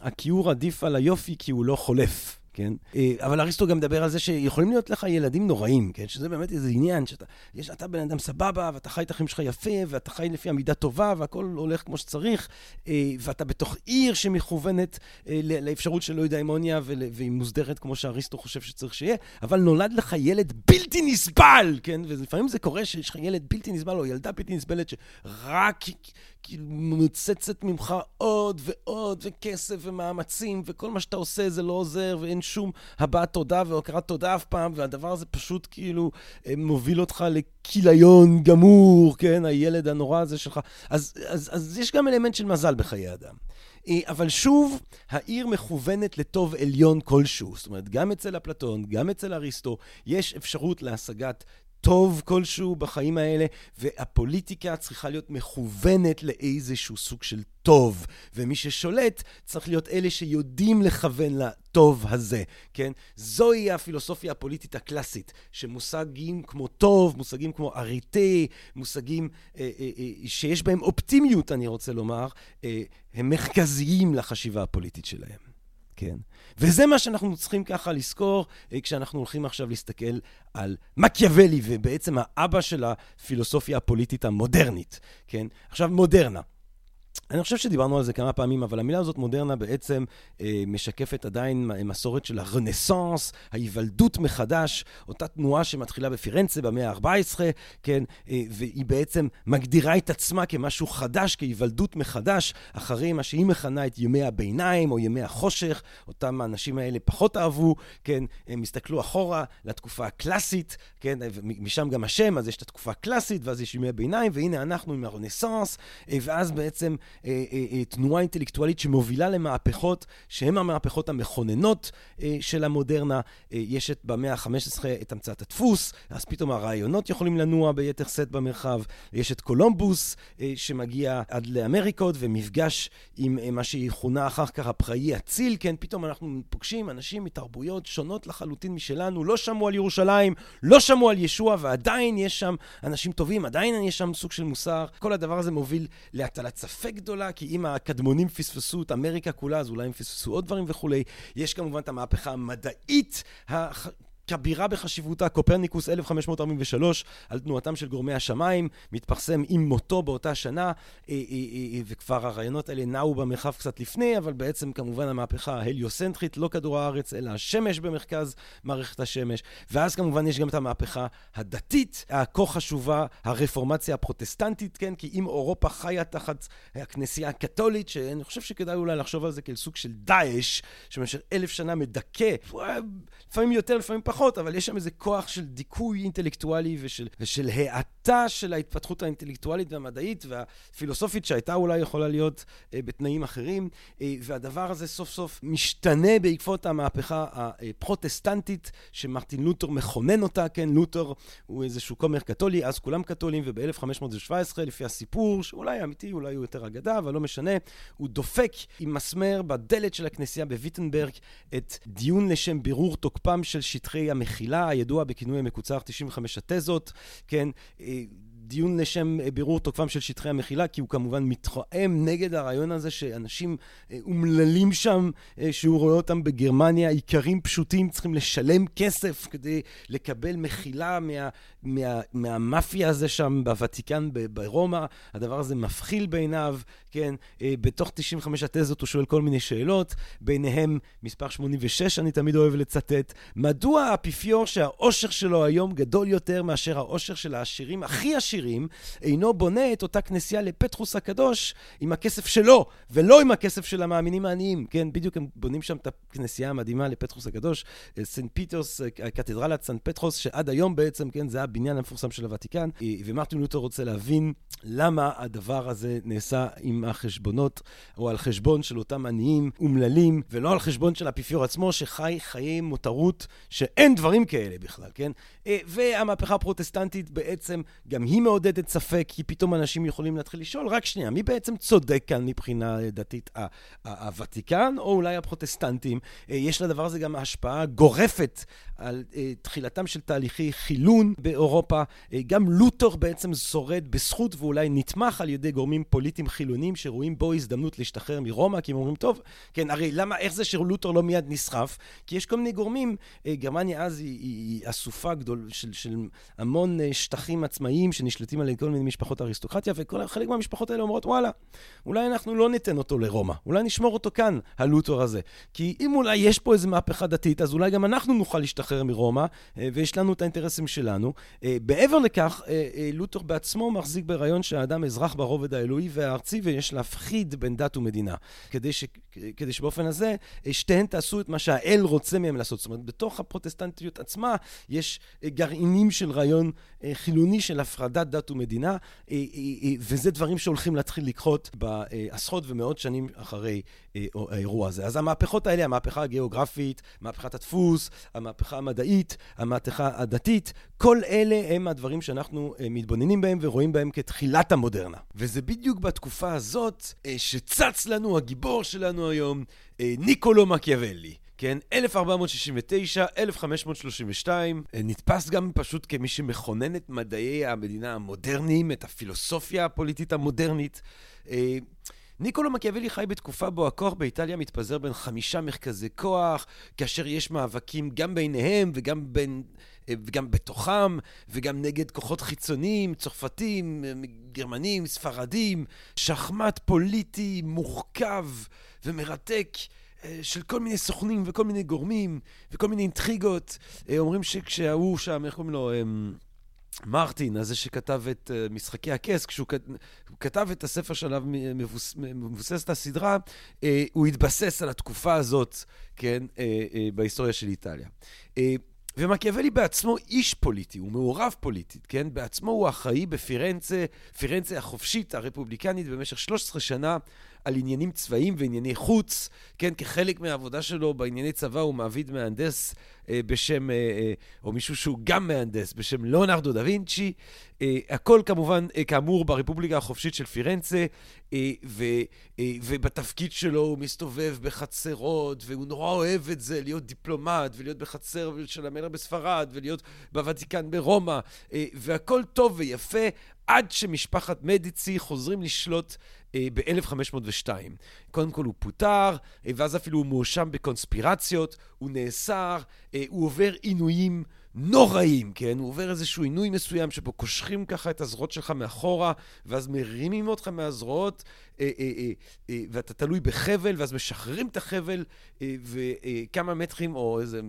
S1: הכיעור עדיף על היופי כי הוא לא חולף. כן? אה, אבל אריסטו גם מדבר על זה שיכולים להיות לך ילדים נוראים, כן? שזה באמת איזה עניין, שאתה יש, אתה בן אדם סבבה, ואתה חי את החיים שלך יפה, ואתה חי לפי המידה טובה, והכל הולך כמו שצריך, אה, ואתה בתוך עיר שמכוונת אה, לאפשרות של לא יודע אמוניה, והיא מוסדרת כמו שאריסטו חושב שצריך שיהיה, אבל נולד לך ילד בלתי נסבל, כן? ולפעמים זה קורה שיש לך ילד בלתי נסבל, או ילדה בלתי נסבלת, שרק כאילו מוצצת ממך עוד ועוד, וכסף ומאמצים, וכל מה שאתה עושה זה לא עוזר, ואין שום הבעת תודה והוקרת תודה אף פעם, והדבר הזה פשוט כאילו אה, מוביל אותך לכיליון גמור, כן? הילד הנורא הזה שלך. אז, אז, אז יש גם אלמנט של מזל בחיי אדם. אה, אבל שוב, העיר מכוונת לטוב עליון כלשהו. זאת אומרת, גם אצל אפלטון, גם אצל אריסטו, יש אפשרות להשגת טוב כלשהו בחיים האלה, והפוליטיקה צריכה להיות מכוונת לאיזשהו סוג של טוב, ומי ששולט צריך להיות אלה שיודעים לכוון לטוב הזה, כן? זוהי הפילוסופיה הפוליטית הקלאסית, שמושגים כמו טוב, מושגים כמו אריטה, מושגים אה, אה, אה, שיש בהם אופטימיות, אני רוצה לומר, אה, הם מרכזיים לחשיבה הפוליטית שלהם, כן? וזה מה שאנחנו צריכים ככה לזכור אה, כשאנחנו הולכים עכשיו להסתכל על מקיאוולי, ובעצם האבא של הפילוסופיה הפוליטית המודרנית, כן? עכשיו, מודרנה. אני חושב שדיברנו על זה כמה פעמים, אבל המילה הזאת, מודרנה, בעצם אה, משקפת עדיין מסורת של הרנסאנס, ההיוולדות מחדש, אותה תנועה שמתחילה בפירנצה במאה ה-14, כן, אה, והיא בעצם מגדירה את עצמה כמשהו חדש, כהיוולדות מחדש, אחרי מה שהיא מכנה את ימי הביניים או ימי החושך, אותם האנשים האלה פחות אהבו, כן, הם הסתכלו אחורה לתקופה הקלאסית, כן, ומשם גם השם, אז יש את התקופה הקלאסית, ואז יש ימי הביניים, והנה אנחנו עם הרנסאנס, אה, ואז בעצם... אה, אה, אה, תנועה אינטלקטואלית שמובילה למהפכות שהן המהפכות המכוננות של המודרנה. יש את במאה ה-15 את המצאת הדפוס, אז פתאום הרעיונות יכולים לנוע ביתר שאת במרחב. יש את קולומבוס שמגיע עד לאמריקות ומפגש עם מה שיכונה אחר כך הפראי אציל, כן, פתאום אנחנו פוגשים אנשים מתרבויות שונות לחלוטין משלנו, לא שמעו על ירושלים, לא שמעו על ישוע, ועדיין יש שם אנשים טובים, עדיין יש שם סוג של מוסר. כל הדבר הזה מוביל להטלת ספק גדולה, כי אם הקדמונים פספסו את אמריקה כולה, אז אולי הם פספסו עוד דברים וכולי. יש כמובן את המהפכה המדעית כבירה בחשיבותה, קופרניקוס 1543, על תנועתם של גורמי השמיים, מתפרסם עם מותו באותה שנה, אה, אה, אה, וכבר הרעיונות האלה נעו במרחב קצת לפני, אבל בעצם כמובן המהפכה ההליוסנטרית, לא כדור הארץ, אלא השמש במרכז מערכת השמש. ואז כמובן יש גם את המהפכה הדתית, הכה חשובה, הרפורמציה הפרוטסטנטית, כן? כי אם אירופה חיה תחת הכנסייה הקתולית, שאני חושב שכדאי אולי לחשוב על זה כאל סוג של דאעש, שבמשך אלף שנה מדכא, לפעמים יותר, לפעמים פחות. פחות, אבל יש שם איזה כוח של דיכוי אינטלקטואלי ושל, ושל האטה של ההתפתחות האינטלקטואלית והמדעית והפילוסופית שהייתה אולי יכולה להיות אה, בתנאים אחרים, אה, והדבר הזה סוף סוף משתנה בעקבות המהפכה הפרוטסטנטית שמרטין לותר מכונן אותה, כן, לותר הוא איזשהו כומר קתולי, אז כולם קתולים, וב-1517, לפי הסיפור, שאולי אמיתי, אולי הוא יותר אגדה, אבל לא משנה, הוא דופק עם מסמר בדלת של הכנסייה בוויטנברג את דיון לשם בירור תוקפם של שטחי המחילה, הידוע בכינוי המקוצר 95 התזות, כן, אה, דיון לשם אה, בירור תוקפם של שטחי המחילה, כי הוא כמובן מתרעם נגד הרעיון הזה שאנשים אה, אומללים שם, שהוא רואה אותם בגרמניה, איכרים פשוטים צריכים לשלם כסף כדי לקבל מחילה מה, מה, מהמאפיה הזה שם בוותיקן ברומא. הדבר הזה מבחיל בעיניו, כן? בתוך 95 התזות הוא שואל כל מיני שאלות, ביניהם מספר 86, אני תמיד אוהב לצטט, מדוע האפיפיור שהאושר שלו היום גדול יותר מאשר האושר של העשירים הכי עשירים אינו בונה את אותה כנסייה לפטרוס הקדוש עם הכסף שלו, ולא עם הכסף של המאמינים העניים. כן, בדיוק הם בונים שם את הכנסייה המדהימה לפטרוס הקדוש, אה, סנט פיטרס, אה, קתדרלת סנט פטרוס, שעד היום בעצם, כן, זה הבניין המפורסם של הוותיקן, אה, ומרטין לותר רוצה להבין למה הדבר הזה נעשה עם החשבונות, או על חשבון של אותם עניים אומללים, ולא על חשבון של האפיפיור עצמו, שחי חיי מותרות, שאין דברים כאלה בכלל, כן? והמהפכה הפרוטסטנטית בעצם, גם היא מעודדת ספק, כי פתאום אנשים יכולים להתחיל לשאול, רק שנייה, מי בעצם צודק כאן מבחינה דתית? הוותיקן או אולי הפרוטסטנטים? אה, יש לדבר הזה גם השפעה גורפת על אה, תחילתם של תהליכי חילון באירופה. אה, גם לותר בעצם שורד בזכות ואולי נתמך על ידי גורמים פוליטיים חילוניים שרואים בו הזדמנות להשתחרר מרומא, כי הם אומרים, טוב, כן, הרי למה, איך זה שלותר לא מיד נסחף? כי יש כל מיני גורמים, גרמניה אז היא, היא, היא אסופה גדול של, של המון שטחים עצמאיים שנשלטים על ידי כל מיני משפחות אריסטוקרטיה, וחלק מהמשפחות האלה אומרות, וואלה, אולי אנחנו לא ניתן אותו לרומא, אולי נשמור אותו כאן, הלותר הזה. כי אם אולי יש פה איזו מהפכה דתית, אז אולי גם אנחנו נוכל להשתחרר מרומא, אה, ויש לנו את האינטרסים שלנו. אה, מעבר לכך, אה, לותר בעצמו מחזיק ברעיון שהאדם אזרח ברובד האלוהי והארצי, ויש להפחיד בין דת ומדינה. כדי, ש, כדי שבאופן הזה, שתיהן תעשו את מה שהאל רוצה מהם לעשות. זאת אומרת, בתוך הפרוטסטנטיות עצמה, יש גרעינים של רעיון חילוני של הפרדת דת ומדינה, וזה דברים שהולכים להתחיל לקחות בעשרות ומאות שנים אחרי האירוע הזה. אז המהפכות האלה, המהפכה הגיאוגרפית, מהפכת הדפוס, המהפכה המדעית, המהפכה הדתית, כל אלה הם הדברים שאנחנו אה, מתבוננים בהם ורואים בהם כתחילת המודרנה. וזה בדיוק בתקופה הזאת אה, שצץ לנו הגיבור שלנו היום, אה, ניקולו מקיאוולי. כן, 1469, 1532, נתפס גם פשוט כמי שמכונן את מדעי המדינה המודרניים, את הפילוסופיה הפוליטית המודרנית. ניקולו מקיאוולי חי בתקופה בו הכוח באיטליה מתפזר בין חמישה מרכזי כוח, כאשר יש מאבקים גם ביניהם וגם, בין, וגם בתוכם, וגם נגד כוחות חיצוניים, צרפתים, גרמנים, ספרדים, שחמט פוליטי מורכב ומרתק. אה, של כל מיני סוכנים וכל מיני גורמים וכל מיני אינטריגות. אה, אומרים שכשההוא שם, איך קוראים לו? אמ, מרטין, הזה שכתב את uh, משחקי הכס, כשהוא כתב את הספר שעליו מבוס, מבוססת הסדרה, הוא התבסס על התקופה הזאת, כן, בהיסטוריה של איטליה. ומקיאוולי בעצמו איש פוליטי, הוא מעורב פוליטית, כן? בעצמו הוא אחראי בפירנצה, פירנצה החופשית הרפובליקנית במשך 13 שנה על עניינים צבאיים וענייני חוץ, כן? כחלק מהעבודה שלו בענייני צבא הוא מעביד מהנדס אה, בשם, אה, אה, או מישהו שהוא גם מהנדס, בשם ליאונרדו דה וינצ'י. אה, הכל כמובן, אה, כאמור, ברפובליקה החופשית של פירנצה, אה, ו, אה, ובתפקיד שלו הוא מסתובב בחצרות, והוא נורא אוהב את זה, להיות דיפלומט, ולהיות בחצר של המלך בספרד, ולהיות בוותיקן ברומא, אה, והכל טוב ויפה, עד שמשפחת מדיצי חוזרים לשלוט ב-1502. קודם כל הוא פוטר, אה, ואז אפילו הוא מואשם בקונספירציות, הוא נאסר, אה, הוא עובר עינויים נוראים, כן? הוא עובר איזשהו עינוי מסוים שבו קושרים ככה את הזרועות שלך מאחורה, ואז מרימים אותך מהזרועות, ואתה תלוי בחבל, ואז משחררים את החבל, וכמה מטרים או איזה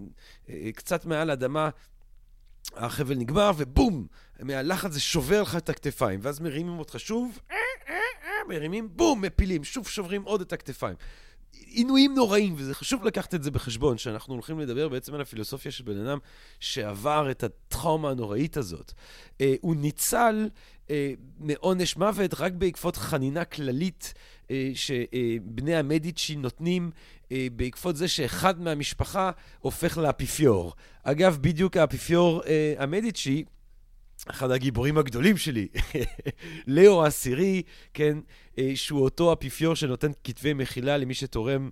S1: קצת מעל האדמה החבל נגמר, ובום! מהלחץ זה שובר לך את הכתפיים, ואז מרימים אותך שוב, מרימים, בום, מפילים, שוב שוברים עוד את הכתפיים. עינויים נוראים, וזה חשוב לקחת את זה בחשבון, שאנחנו הולכים לדבר בעצם על הפילוסופיה של בן אדם שעבר את הטראומה הנוראית הזאת. אה, הוא ניצל אה, מעונש מוות רק בעקבות חנינה כללית אה, שבני המדיצ'י נותנים אה, בעקבות זה שאחד מהמשפחה הופך לאפיפיור. אגב, בדיוק האפיפיור אה, המדיצ'י, אחד הגיבורים הגדולים שלי, לאו העשירי, כן, אה, שהוא אותו אפיפיור שנותן כתבי מחילה למי שתורם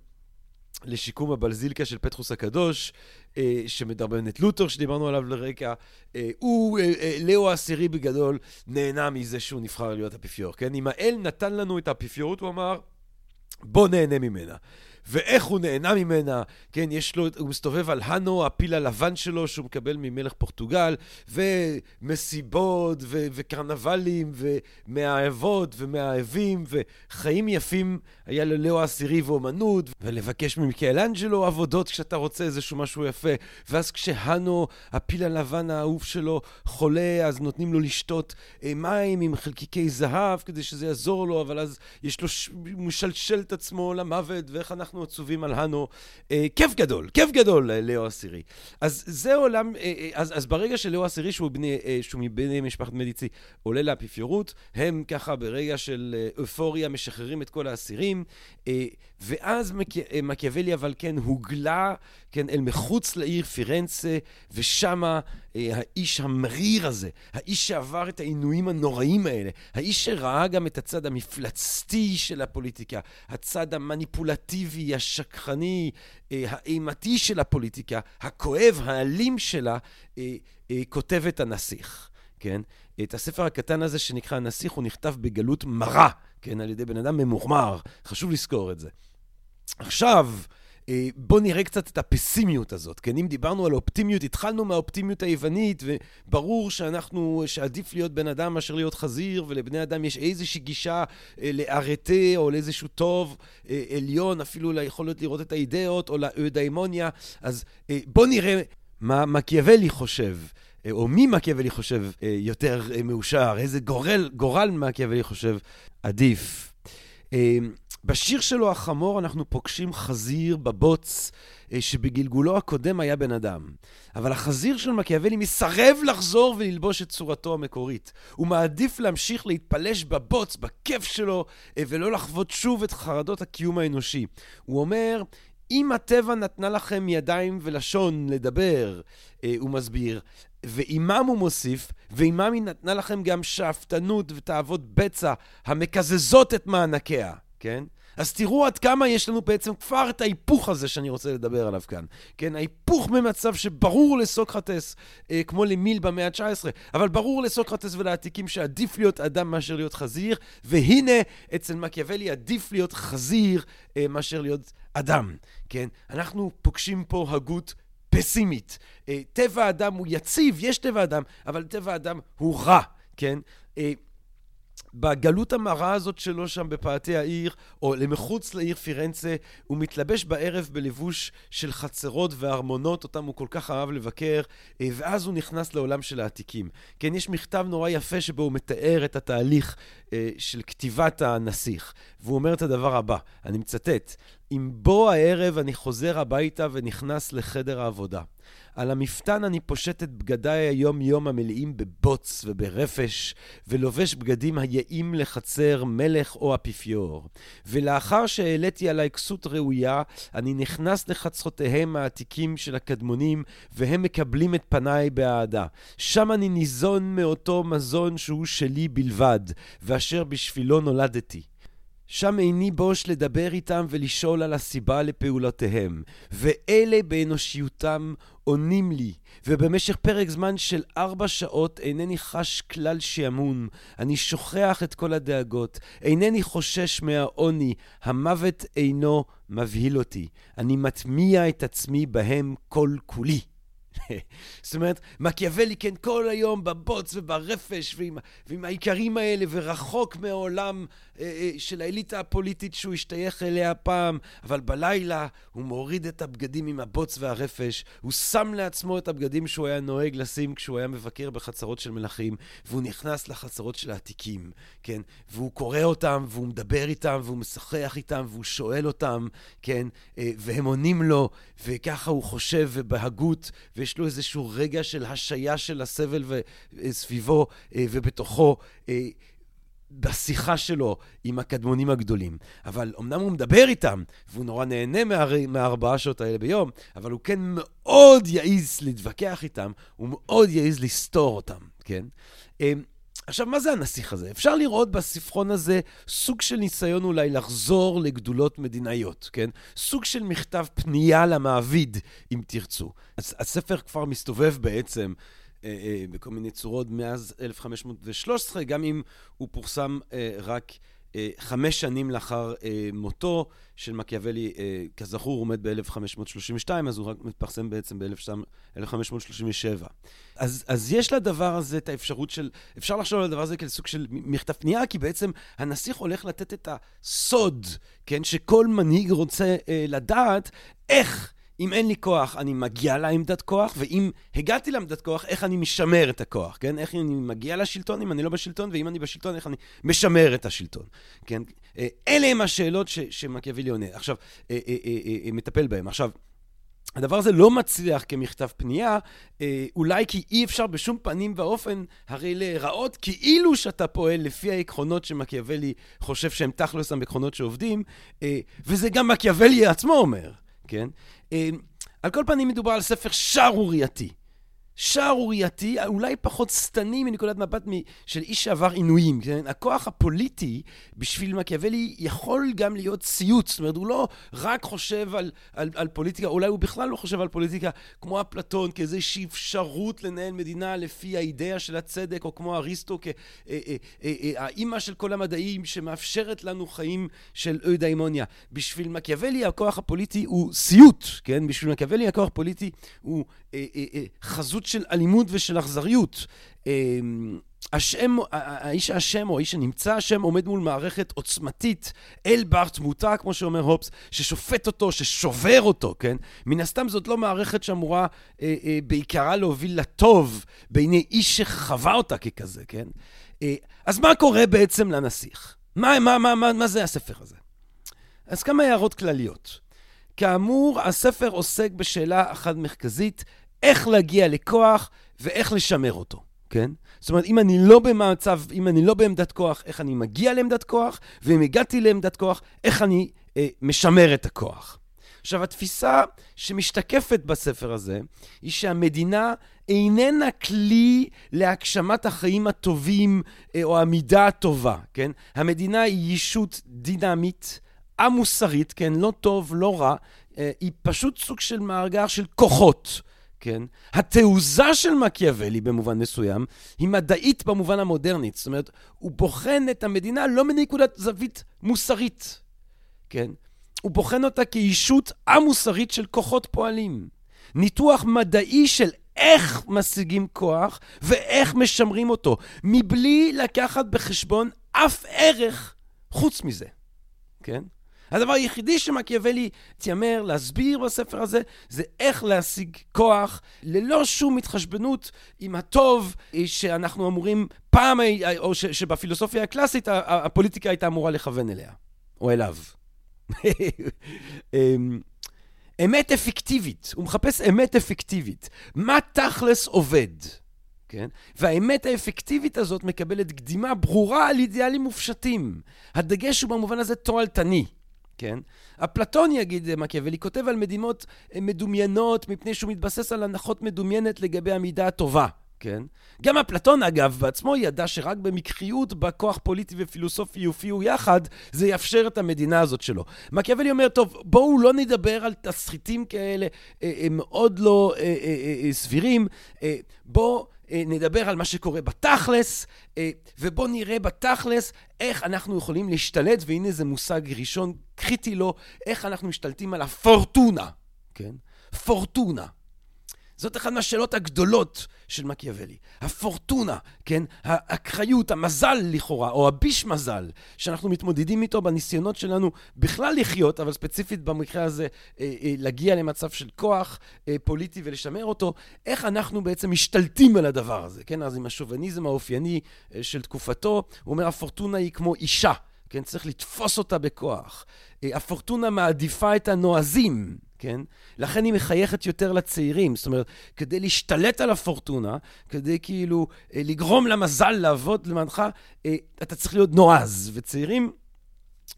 S1: לשיקום הבלזיליקה של פטרוס הקדוש, אה, שמדרבן את לותר, שדיברנו עליו לרקע. אה, הוא, לאו העשירי בגדול, נהנה מזה שהוא נבחר להיות אפיפיור, כן? אם האל נתן לנו את האפיפיורות, הוא אמר, בוא נהנה ממנה. ואיך הוא נהנה ממנה, כן, יש לו, הוא מסתובב על הנו, הפיל הלבן שלו, שהוא מקבל ממלך פורטוגל, ומסיבות, ו- וקרנבלים, ומאהבות, ומאהבים, וחיים יפים, היה ללאו העשירי ואומנות, ולבקש ממיכאלנג'לו עבודות כשאתה רוצה איזשהו משהו יפה. ואז כשהנו, הפיל הלבן האהוב שלו, חולה, אז נותנים לו לשתות אה, מים עם חלקיקי זהב, כדי שזה יעזור לו, אבל אז יש לו, ש... הוא משלשל את עצמו למוות, ואיך אנחנו... אנחנו עצובים על הנו. אה, כיף גדול, כיף גדול, אה, לאו עשירי. אז זה עולם, אה, אה, אז, אז ברגע שלאו עשירי, שהוא, בני, אה, שהוא מבני משפחת מדיצי, עולה לאפיפיורות, הם ככה ברגע של אה, אופוריה משחררים את כל האסירים, אה, ואז מק... מקיאוולי אבל כן הוגלה, כן, אל מחוץ לעיר פירנצה, ושמה אה, האיש המריר הזה, האיש שעבר את העינויים הנוראים האלה, האיש שראה גם את הצד המפלצתי של הפוליטיקה, הצד המניפולטיבי, השקחני, אה, האימתי של הפוליטיקה, הכואב, האלים שלה, אה, אה, כותב את הנסיך. כן? את הספר הקטן הזה שנקרא הנסיך, הוא נכתב בגלות מרה, כן? על ידי בן אדם ממורמר. חשוב לזכור את זה. עכשיו, אה, בואו נראה קצת את הפסימיות הזאת, כן? אם דיברנו על אופטימיות, התחלנו מהאופטימיות היוונית, וברור שאנחנו, שעדיף להיות בן אדם מאשר להיות חזיר, ולבני אדם יש איזושהי גישה אה, לארטה או לאיזשהו טוב אה, עליון, אפילו ליכולת לראות את האידאות או לאודאימוניה. אז בואו נראה מה מקיאוולי חושב. או מי מקיאוולי חושב יותר מאושר, איזה גורל, גורל מקיאוולי חושב עדיף. בשיר שלו, החמור, אנחנו פוגשים חזיר בבוץ אה, שבגלגולו הקודם היה בן אדם. אבל החזיר של מקיאוולי מסרב לחזור וללבוש את צורתו המקורית. הוא מעדיף להמשיך להתפלש בבוץ, בכיף שלו, אה, ולא לחוות שוב את חרדות הקיום האנושי. הוא אומר, אם הטבע נתנה לכם ידיים ולשון לדבר, אה, הוא מסביר, ועימם הוא מוסיף, ועימם היא נתנה לכם גם שאפתנות ותאוות בצע המקזזות את מענקיה, כן? אז תראו עד כמה יש לנו בעצם כבר את ההיפוך הזה שאני רוצה לדבר עליו כאן. כן, ההיפוך ממצב שברור לסוקרטס, אה, כמו למיל במאה ה-19, אבל ברור לסוקרטס ולעתיקים שעדיף להיות אדם מאשר להיות חזיר, והנה, אצל מקיאוולי עדיף להיות חזיר אה, מאשר להיות אדם. כן, אנחנו פוגשים פה הגות פסימית. אה, טבע האדם הוא יציב, יש טבע אדם, אבל טבע האדם הוא רע, כן? אה, בגלות המרה הזאת שלו שם בפאתי העיר, או למחוץ לעיר פירנצה, הוא מתלבש בערב בלבוש של חצרות וארמונות, אותם הוא כל כך אהב לבקר, אה, ואז הוא נכנס לעולם של העתיקים. כן, יש מכתב נורא יפה שבו הוא מתאר את התהליך אה, של כתיבת הנסיך, והוא אומר את הדבר הבא, אני מצטט: עם בוא הערב אני חוזר הביתה ונכנס לחדר העבודה. על המפתן אני פושט את בגדיי היום-יום המלאים בבוץ וברפש, ולובש בגדים היעים לחצר מלך או אפיפיור. ולאחר שהעליתי עליי כסות ראויה, אני נכנס לחצרותיהם העתיקים של הקדמונים, והם מקבלים את פניי באהדה. שם אני ניזון מאותו מזון שהוא שלי בלבד, ואשר בשבילו נולדתי. שם איני בוש לדבר איתם ולשאול על הסיבה לפעולותיהם, ואלה באנושיותם עונים לי, ובמשך פרק זמן של ארבע שעות אינני חש כלל שעמום, אני שוכח את כל הדאגות, אינני חושש מהעוני, המוות אינו מבהיל אותי, אני מטמיע את עצמי בהם כל כולי. זאת אומרת, מקיאוולי, כן, כל היום בבוץ וברפש ועם, ועם העיקרים האלה, ורחוק מהעולם אה, אה, של האליטה הפוליטית שהוא השתייך אליה פעם, אבל בלילה הוא מוריד את הבגדים עם הבוץ והרפש, הוא שם לעצמו את הבגדים שהוא היה נוהג לשים כשהוא היה מבקר בחצרות של מלכים, והוא נכנס לחצרות של העתיקים, כן? והוא קורא אותם, והוא מדבר איתם, והוא משחח איתם, והוא שואל אותם, כן? אה, והם עונים לו, וככה הוא חושב, ובהגות, ויש לו איזשהו רגע של השעיה של הסבל סביבו ובתוכו. בשיחה שלו עם הקדמונים הגדולים. אבל אמנם הוא מדבר איתם, והוא נורא נהנה מה, מהארבעה שעות האלה ביום, אבל הוא כן מאוד יעז להתווכח איתם, הוא מאוד יעז לסתור אותם, כן? עכשיו, מה זה הנסיך הזה? אפשר לראות בספרון הזה סוג של ניסיון אולי לחזור לגדולות מדינאיות, כן? סוג של מכתב פנייה למעביד, אם תרצו. הספר כבר מסתובב בעצם אה, אה, בכל מיני צורות מאז 1513, גם אם הוא פורסם אה, רק חמש שנים לאחר מותו של מקיאוולי, כזכור, הוא עומד ב-1532, אז הוא רק מתפרסם בעצם ב-1537. אז, אז יש לדבר הזה את האפשרות של, אפשר לחשוב על הדבר הזה כסוג של מכתב פנייה, כי בעצם הנסיך הולך לתת את הסוד, כן, שכל מנהיג רוצה אה, לדעת איך אם אין לי כוח, אני מגיע לעמדת כוח, ואם הגעתי לעמדת כוח, איך אני משמר את הכוח, כן? איך אני מגיע לשלטון אם אני לא בשלטון, ואם אני בשלטון, איך אני משמר את השלטון, כן? אה, אלה הם השאלות שמקיאוולי עונה. עכשיו, אה, אה, מטפל בהן. עכשיו, הדבר הזה לא מצליח כמכתב פנייה, אולי כי אי אפשר בשום פנים ואופן הרי להיראות כאילו שאתה פועל לפי העקרונות שמקיאוולי חושב שהם תכלס העקרונות שעובדים, וזה גם מקיאוולי עצמו אומר, כן? אה, על כל פנים מדובר על ספר שערורייתי. שערורייתי, אולי פחות שטני מנקודת מבט של איש שעבר עינויים. כן? הכוח הפוליטי בשביל מקיאוולי יכול גם להיות סיוט. זאת אומרת, הוא לא רק חושב על, על, על פוליטיקה, אולי הוא בכלל לא חושב על פוליטיקה כמו אפלטון, כאיזושהי אפשרות לנהל מדינה לפי האידאה של הצדק, או כמו אריסטו, כאימא אה, אה, של כל המדעים שמאפשרת לנו חיים של אוידאימוניה. בשביל מקיאוולי הכוח הפוליטי הוא סיוט, כן? בשביל מקיאוולי הכוח הפוליטי הוא אה, אה, אה, חזות של אלימות ושל אכזריות. השם, האיש האשם או האיש שנמצא אשם עומד מול מערכת עוצמתית, אל בר תמותה, כמו שאומר הופס, ששופט אותו, ששובר אותו, כן? מן הסתם זאת לא מערכת שאמורה אה, אה, בעיקרה להוביל לטוב בעיני איש שחווה אותה ככזה, כן? אה, אז מה קורה בעצם לנסיך? מה, מה, מה, מה, מה זה הספר הזה? אז כמה הערות כלליות. כאמור, הספר עוסק בשאלה אחת מרכזית, איך להגיע לכוח ואיך לשמר אותו, כן? זאת אומרת, אם אני לא במצב, אם אני לא בעמדת כוח, איך אני מגיע לעמדת כוח, ואם הגעתי לעמדת כוח, איך אני אה, משמר את הכוח. עכשיו, התפיסה שמשתקפת בספר הזה, היא שהמדינה איננה כלי להגשמת החיים הטובים אה, או המידה הטובה, כן? המדינה היא ישות דינמית, המוסרית, כן? לא טוב, לא רע, אה, היא פשוט סוג של מאגר של כוחות. כן? התעוזה של מקיאוולי במובן מסוים היא מדעית במובן המודרנית. זאת אומרת, הוא בוחן את המדינה לא מנקודת זווית מוסרית, כן? הוא בוחן אותה כאישות א-מוסרית של כוחות פועלים. ניתוח מדעי של איך משיגים כוח ואיך משמרים אותו, מבלי לקחת בחשבון אף ערך חוץ מזה, כן? הדבר היחידי שמקיאוולי התיימר להסביר בספר הזה, זה איך להשיג כוח ללא שום התחשבנות עם הטוב שאנחנו אמורים פעם, או שבפילוסופיה הקלאסית הפוליטיקה הייתה אמורה לכוון אליה, או אליו. אמ, אמת אפקטיבית, הוא מחפש אמת אפקטיבית. מה תכלס עובד? כן? והאמת האפקטיבית הזאת מקבלת קדימה ברורה על אידיאלים מופשטים. הדגש הוא במובן הזה תועלתני. כן? אפלטון יגיד, מקיאוולי כותב על מדינות אה, מדומיינות מפני שהוא מתבסס על הנחות מדומיינת לגבי המידה הטובה, כן? גם אפלטון, אגב, בעצמו ידע שרק במקחיות, בכוח פוליטי ופילוסופי יופיעו יחד, זה יאפשר את המדינה הזאת שלו. מקיאוולי אומר, טוב, בואו לא נדבר על תסחיטים כאלה אה, אה, מאוד לא אה, סבירים, בואו... נדבר על מה שקורה בתכלס, ובואו נראה בתכלס איך אנחנו יכולים להשתלט, והנה זה מושג ראשון קריטי לו, איך אנחנו משתלטים על הפורטונה, כן? פורטונה. זאת אחת מהשאלות הגדולות של מקיאוולי. הפורטונה, כן? האקראיות, המזל לכאורה, או הביש מזל, שאנחנו מתמודדים איתו בניסיונות שלנו בכלל לחיות, אבל ספציפית במקרה הזה אה, אה, להגיע למצב של כוח אה, פוליטי ולשמר אותו, איך אנחנו בעצם משתלטים על הדבר הזה, כן? אז עם השוביניזם האופייני אה, של תקופתו, הוא אומר, הפורטונה היא כמו אישה. כן? צריך לתפוס אותה בכוח. אה, הפורטונה מעדיפה את הנועזים, כן? לכן היא מחייכת יותר לצעירים. זאת אומרת, כדי להשתלט על הפורטונה, כדי כאילו אה, לגרום למזל לעבוד למענך, אה, אתה צריך להיות נועז, וצעירים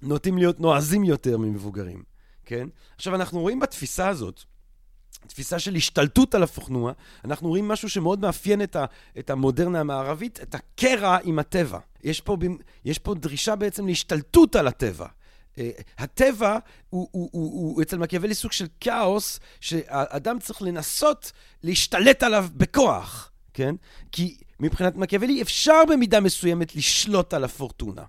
S1: נוטים להיות נועזים יותר ממבוגרים, כן? עכשיו, אנחנו רואים בתפיסה הזאת, תפיסה של השתלטות על הפורטונה, אנחנו רואים משהו שמאוד מאפיין את, ה, את המודרנה המערבית, את הקרע עם הטבע. יש פה, יש פה דרישה בעצם להשתלטות על הטבע. Uh, הטבע הוא, הוא, הוא הוא אצל מקיאוולי סוג של כאוס, שהאדם צריך לנסות להשתלט עליו בכוח, כן? כי מבחינת מקיאוולי אפשר במידה מסוימת לשלוט על הפורטונה.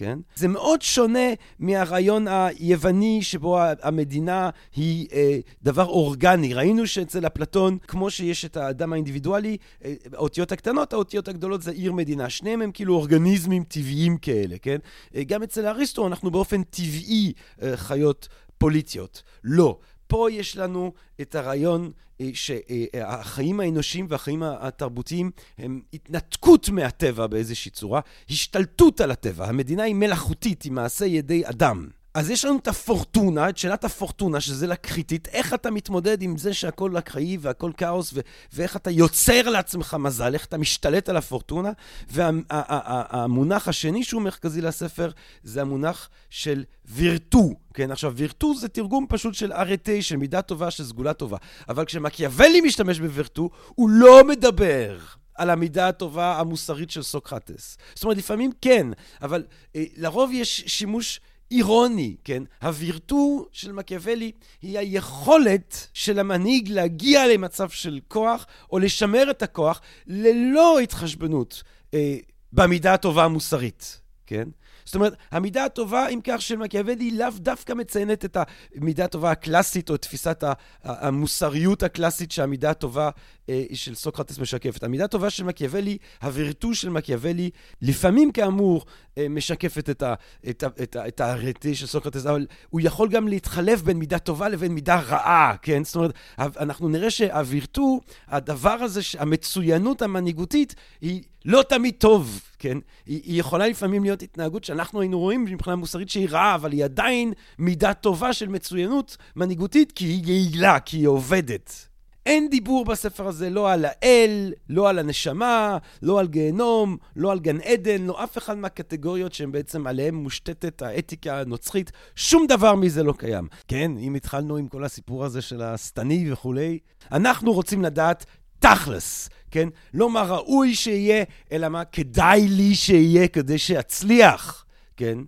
S1: כן? זה מאוד שונה מהרעיון היווני שבו המדינה היא אה, דבר אורגני. ראינו שאצל אפלטון, כמו שיש את האדם האינדיבידואלי, אה, האותיות הקטנות, האותיות הגדולות זה עיר מדינה. שניהם הם כאילו אורגניזמים טבעיים כאלה, כן? אה, גם אצל אריסטו אנחנו באופן טבעי אה, חיות פוליטיות. לא. פה יש לנו את הרעיון אה, שהחיים האנושיים והחיים התרבותיים הם התנתקות מהטבע באיזושהי צורה, השתלטות על הטבע. המדינה היא מלאכותית, היא מעשה ידי אדם. אז יש לנו את הפורטונה, את שאלת הפורטונה, שזה לקריטית, איך אתה מתמודד עם זה שהכל אקראי והכל כאוס, ו- ואיך אתה יוצר לעצמך מזל, איך אתה משתלט על הפורטונה. והמונח וה- השני שהוא מרכזי לספר, זה המונח של וירטו, כן? עכשיו, וירטו זה תרגום פשוט של ארטי, של מידה טובה, של סגולה טובה. אבל כשמקיאוולי משתמש בווירטו, הוא לא מדבר על המידה הטובה המוסרית של סוקרטס. זאת אומרת, לפעמים כן, אבל אה, לרוב יש שימוש... אירוני, כן? הווירטו של מקיאוולי היא היכולת של המנהיג להגיע למצב של כוח או לשמר את הכוח ללא התחשבנות אה, במידה הטובה המוסרית, כן? זאת אומרת, המידה הטובה, אם כך, של מקיאוולי לאו דווקא מציינת את המידה הטובה הקלאסית או את תפיסת המוסריות הקלאסית שהמידה הטובה אה, של סוקרטס משקפת. המידה הטובה של מקיאוולי, הווירטו של מקיאוולי, לפעמים כאמור משקפת את, ה, את, ה, את, ה, את הרטי של סוקרטס, אבל הוא יכול גם להתחלף בין מידה טובה לבין מידה רעה, כן? זאת אומרת, אנחנו נראה שהווירטו, הדבר הזה, המצוינות המנהיגותית, היא לא תמיד טוב, כן? היא, היא יכולה לפעמים להיות התנהגות שאנחנו היינו רואים מבחינה מוסרית שהיא רעה, אבל היא עדיין מידה טובה של מצוינות מנהיגותית, כי היא יעילה, כי היא עובדת. אין דיבור בספר הזה לא על האל, לא על הנשמה, לא על גיהנום, לא על גן עדן, לא אף אחד מהקטגוריות שהן בעצם עליהן מושתתת האתיקה הנוצרית. שום דבר מזה לא קיים. כן, אם התחלנו עם כל הסיפור הזה של השטני וכולי, אנחנו רוצים לדעת תכלס, כן? לא מה ראוי שיהיה, אלא מה כדאי לי שיהיה כדי שאצליח, כן?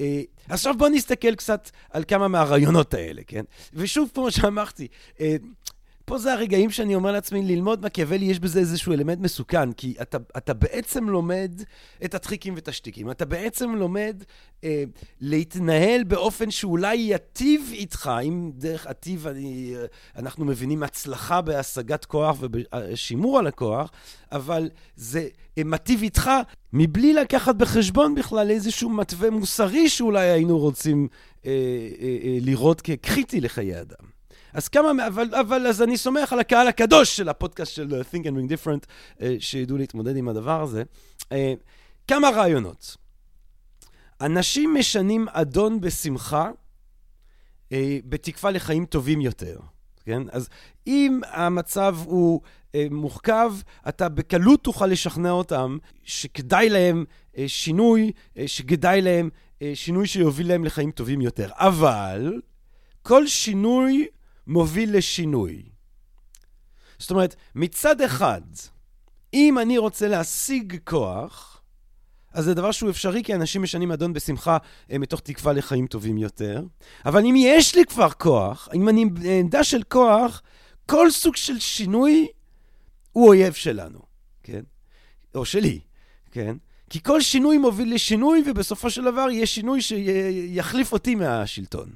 S1: אה, עכשיו בואו נסתכל קצת על כמה מהרעיונות האלה, כן? ושוב, כמו שאמרתי, אה, פה זה הרגעים שאני אומר לעצמי, ללמוד מקיאוולי, יש בזה איזשהו אלמנט מסוכן, כי אתה, אתה בעצם לומד את הטריקים ואת השטיקים. אתה בעצם לומד אה, להתנהל באופן שאולי ייטיב איתך, אם דרך עטיב אני, אנחנו מבינים הצלחה בהשגת כוח ובשימור על הכוח, אבל זה אה, מטיב איתך מבלי לקחת בחשבון בכלל איזשהו מתווה מוסרי שאולי היינו רוצים אה, אה, אה, לראות כקריטי לחיי אדם. אז כמה, אבל, אבל אז אני סומך על הקהל הקדוש של הפודקאסט של uh, Think and Ring Different, uh, שידעו להתמודד עם הדבר הזה. Uh, כמה רעיונות. אנשים משנים אדון בשמחה, בתקווה לחיים טובים יותר, כן? אז אם המצב הוא uh, מורכב, אתה בקלות תוכל לשכנע אותם שכדאי להם uh, שינוי, uh, שכדאי להם uh, שינוי שיוביל להם לחיים טובים יותר. אבל כל שינוי מוביל לשינוי. זאת אומרת, מצד אחד, אם אני רוצה להשיג כוח, אז זה דבר שהוא אפשרי, כי אנשים משנים אדון בשמחה אה, מתוך תקווה לחיים טובים יותר. אבל אם יש לי כבר כוח, אם אני בעמדה של כוח, כל סוג של שינוי הוא אויב שלנו, כן? או שלי, כן? כי כל שינוי מוביל לשינוי, ובסופו של דבר יהיה שינוי שיחליף אותי מהשלטון,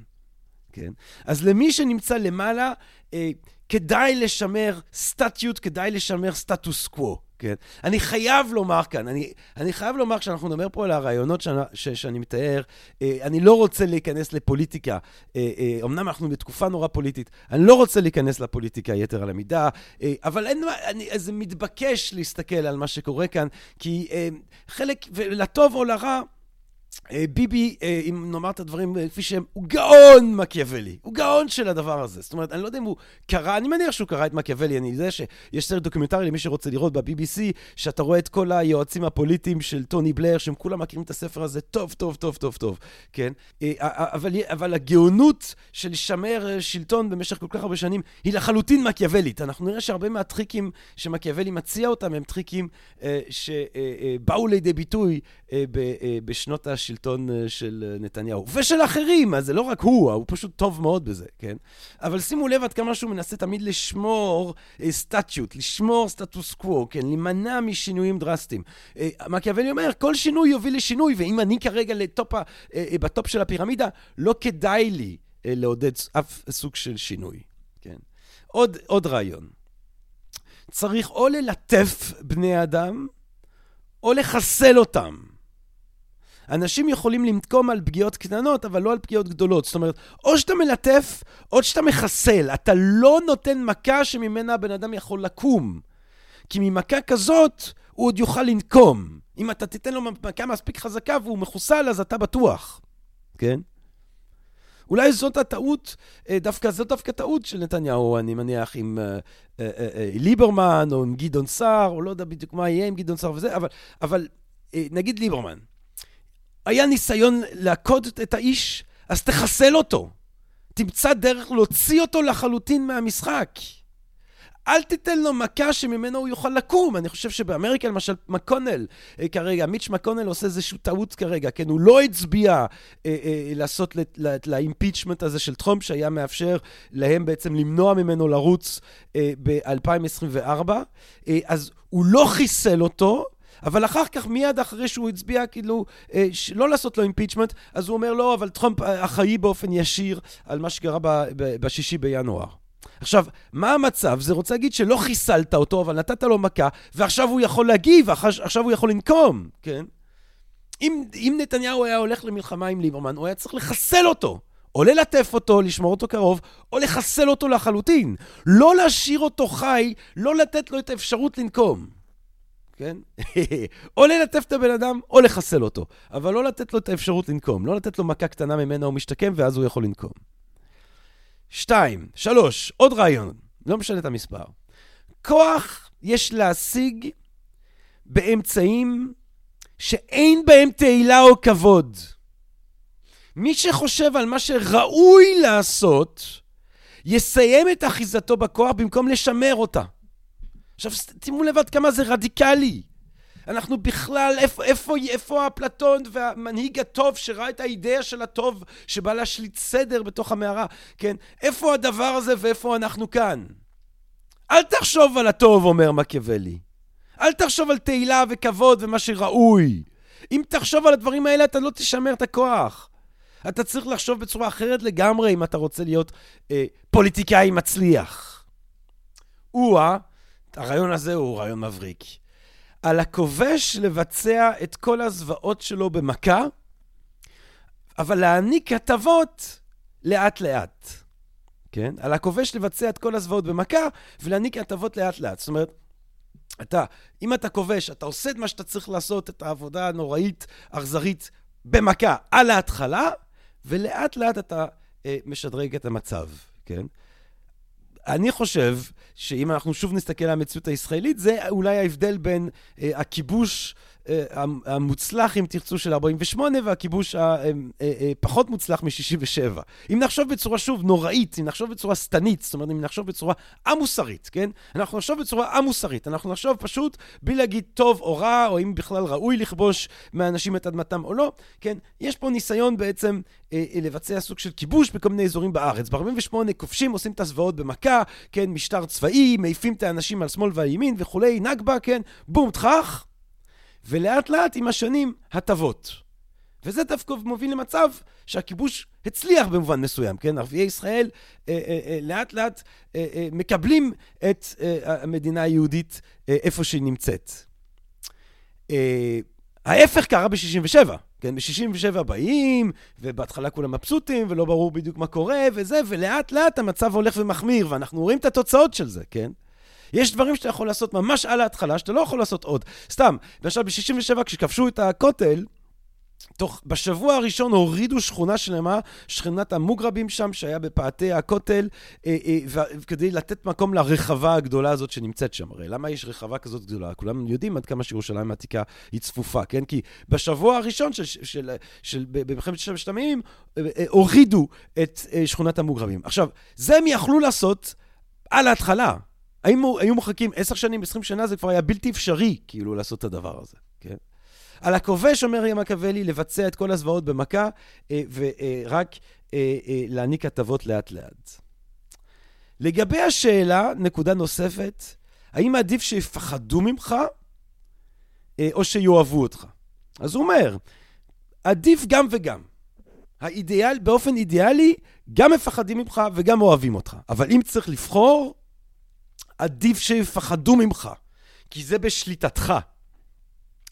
S1: כן? אז למי שנמצא למעלה, אה, כדאי לשמר סטטיות, כדאי לשמר סטטוס קוו. כן. אני חייב לומר כאן, אני, אני חייב לומר, כשאנחנו נדבר פה על הרעיונות שאני, ש, שאני מתאר, אה, אני לא רוצה להיכנס לפוליטיקה. אה, אה, אמנם אנחנו בתקופה נורא פוליטית, אני לא רוצה להיכנס לפוליטיקה יתר על המידה, אה, אבל אין, אני, זה מתבקש להסתכל על מה שקורה כאן, כי אה, חלק, לטוב או לרע, ביבי, אה, אם נאמר את הדברים אה, כפי שהם, הוא גאון מקיאוולי. הוא גאון של הדבר הזה. זאת אומרת, אני לא יודע אם הוא קרא, אני מניח שהוא קרא את מקיאוולי. אני יודע שיש סרט דוקומנטרי למי שרוצה לראות ב-BBC, שאתה רואה את כל היועצים הפוליטיים של טוני בלר, שהם כולם מכירים את הספר הזה טוב, טוב, טוב, טוב, טוב, כן? אבל, אבל הגאונות של לשמר שלטון במשך כל כך הרבה שנים היא לחלוטין מקיאוולית. אנחנו נראה שהרבה מהטריקים שמקיאוולי מציע אותם הם טריקים שבאו לידי ביטוי בשנות ה... השלטון אה, של אה, נתניהו, ושל אחרים, אז זה לא רק הוא, הוא פשוט טוב מאוד בזה, כן? אבל שימו לב עד כמה שהוא מנסה תמיד לשמור סטטיות, אה, לשמור סטטוס קוו, כן? להימנע משינויים דרסטיים. מקיאוולי אומר, כל שינוי יוביל לשינוי, ואם אני כרגע לטופ, בטופ של הפירמידה, לא כדאי לי לעודד אף סוג של שינוי, כן? עוד, עוד רעיון. צריך או ללטף בני אדם, או לחסל אותם. אנשים יכולים לנקום על פגיעות קטנות, אבל לא על פגיעות גדולות. זאת אומרת, או שאתה מלטף, או שאתה מחסל. אתה לא נותן מכה שממנה הבן אדם יכול לקום. כי ממכה כזאת, הוא עוד יוכל לנקום. אם אתה תיתן לו מכה מספיק חזקה והוא מחוסל, אז אתה בטוח. כן? אולי זאת הטעות, אה, דווקא זאת דווקא טעות של נתניהו, אני מניח, עם אה, אה, ליברמן, או עם גדעון סער, או לא יודע בדיוק מה יהיה עם גדעון סער וזה, אבל, אבל נגיד ליברמן. היה ניסיון לעקוד את האיש, אז תחסל אותו. תמצא דרך להוציא אותו לחלוטין מהמשחק. אל תיתן לו מכה שממנו הוא יוכל לקום. אני חושב שבאמריקה, למשל, מקונל, אה, כרגע, מיץ' מקונל עושה איזושהי טעות כרגע, כן? הוא לא הצביע אה, אה, לעשות לאימפיצ'מנט הזה של טראמפ, שהיה מאפשר להם בעצם למנוע ממנו לרוץ אה, ב-2024. אה, אז הוא לא חיסל אותו, אבל אחר כך, מיד אחרי שהוא הצביע, כאילו, אה, לא לעשות לו אימפיצ'מנט, אז הוא אומר, לא, אבל טראמפ אה, אחראי באופן ישיר על מה שקרה בשישי בינואר. עכשיו, מה המצב? זה רוצה להגיד שלא חיסלת אותו, אבל נתת לו מכה, ועכשיו הוא יכול להגיב, עכשיו הוא יכול לנקום, כן? אם, אם נתניהו היה הולך למלחמה עם ליברמן, הוא היה צריך לחסל אותו. או ללטף אותו, לשמור אותו קרוב, או לחסל אותו לחלוטין. לא להשאיר אותו חי, לא לתת לו את האפשרות לנקום. כן? או ללטף את הבן אדם, או לחסל אותו. אבל לא לתת לו את האפשרות לנקום. לא לתת לו מכה קטנה ממנה הוא משתקם, ואז הוא יכול לנקום. שתיים, שלוש, עוד רעיון, לא משנה את המספר. כוח יש להשיג באמצעים שאין בהם תהילה או כבוד. מי שחושב על מה שראוי לעשות, יסיים את אחיזתו בכוח במקום לשמר אותה. עכשיו, שימו לב עד כמה זה רדיקלי. אנחנו בכלל, איפה, איפה, איפה אפלטון והמנהיג הטוב שראה את האידאה של הטוב שבא להשליט סדר בתוך המערה, כן? איפה הדבר הזה ואיפה אנחנו כאן? אל תחשוב על הטוב, אומר מקיאוולי. אל תחשוב על תהילה וכבוד ומה שראוי. אם תחשוב על הדברים האלה, אתה לא תשמר את הכוח. אתה צריך לחשוב בצורה אחרת לגמרי אם אתה רוצה להיות אה, פוליטיקאי מצליח. או-אה, הרעיון הזה הוא רעיון מבריק. על הכובש לבצע את כל הזוועות שלו במכה, אבל להעניק הטבות לאט-לאט. כן? על הכובש לבצע את כל הזוועות במכה ולהעניק הטבות לאט-לאט. זאת אומרת, אתה, אם אתה כובש, אתה עושה את מה שאתה צריך לעשות, את העבודה הנוראית, אכזרית, במכה על ההתחלה, ולאט-לאט אתה אה, משדרג את המצב, כן? אני חושב שאם אנחנו שוב נסתכל על המציאות הישראלית, זה אולי ההבדל בין אה, הכיבוש המוצלח, אם תרצו, של 48, והכיבוש הפחות אה, מוצלח מ-67. אם נחשוב בצורה, שוב, נוראית, אם נחשוב בצורה שטנית, זאת אומרת, אם נחשוב בצורה א-מוסרית, כן? אנחנו נחשוב בצורה א-מוסרית, אנחנו נחשוב פשוט בלי להגיד טוב או רע, או אם בכלל ראוי לכבוש מאנשים את אדמתם או לא, כן? יש פה ניסיון בעצם אה, לבצע סוג של כיבוש בכל מיני אזורים בארץ. ב-48 כובשים, עושים את הזוועות במכה, כן? משטר צבאי, מעיפים את האנשים על שמאל ועל ימין וכולי, נכבה, כן? בום, טחח. ולאט לאט עם השנים, הטבות. וזה דווקא מוביל למצב שהכיבוש הצליח במובן מסוים, כן? ערביי ישראל אה, אה, אה, לאט לאט אה, אה, מקבלים את אה, המדינה היהודית אה, איפה שהיא נמצאת. אה, ההפך קרה ב-67, כן? ב-67 באים, ובהתחלה כולם מבסוטים, ולא ברור בדיוק מה קורה, וזה, ולאט לאט המצב הולך ומחמיר, ואנחנו רואים את התוצאות של זה, כן? יש דברים שאתה יכול לעשות ממש על ההתחלה, שאתה לא יכול לעשות עוד. סתם, ועכשיו ב-67, כשכבשו את הכותל, תוך, בשבוע הראשון הורידו שכונה שלמה, שכונת המוגרבים שם, שהיה בפאתי הכותל, אה, אה, כדי לתת מקום לרחבה הגדולה הזאת שנמצאת שם. הרי למה יש רחבה כזאת גדולה? כולם יודעים עד כמה שירושלים העתיקה היא צפופה, כן? כי בשבוע הראשון של, של, של, של במלחמת ששת הימים, אה, אה, הורידו את אה, שכונת המוגרבים. עכשיו, זה הם יכלו לעשות על ההתחלה. האם היו מוחקים עשר שנים, עשרים שנה, זה כבר היה בלתי אפשרי, כאילו, לעשות את הדבר הזה, כן? על הכובש, אומר ימקבלי, לבצע את כל הזוועות במכה, אה, ורק אה, אה, להעניק הטבות לאט-לאט. לגבי השאלה, נקודה נוספת, האם עדיף שיפחדו ממך, או שיאהבו אותך? אז הוא אומר, עדיף גם וגם. האידיאל, באופן אידיאלי, גם מפחדים ממך וגם אוהבים אותך. אבל אם צריך לבחור, עדיף שיפחדו ממך, כי זה בשליטתך.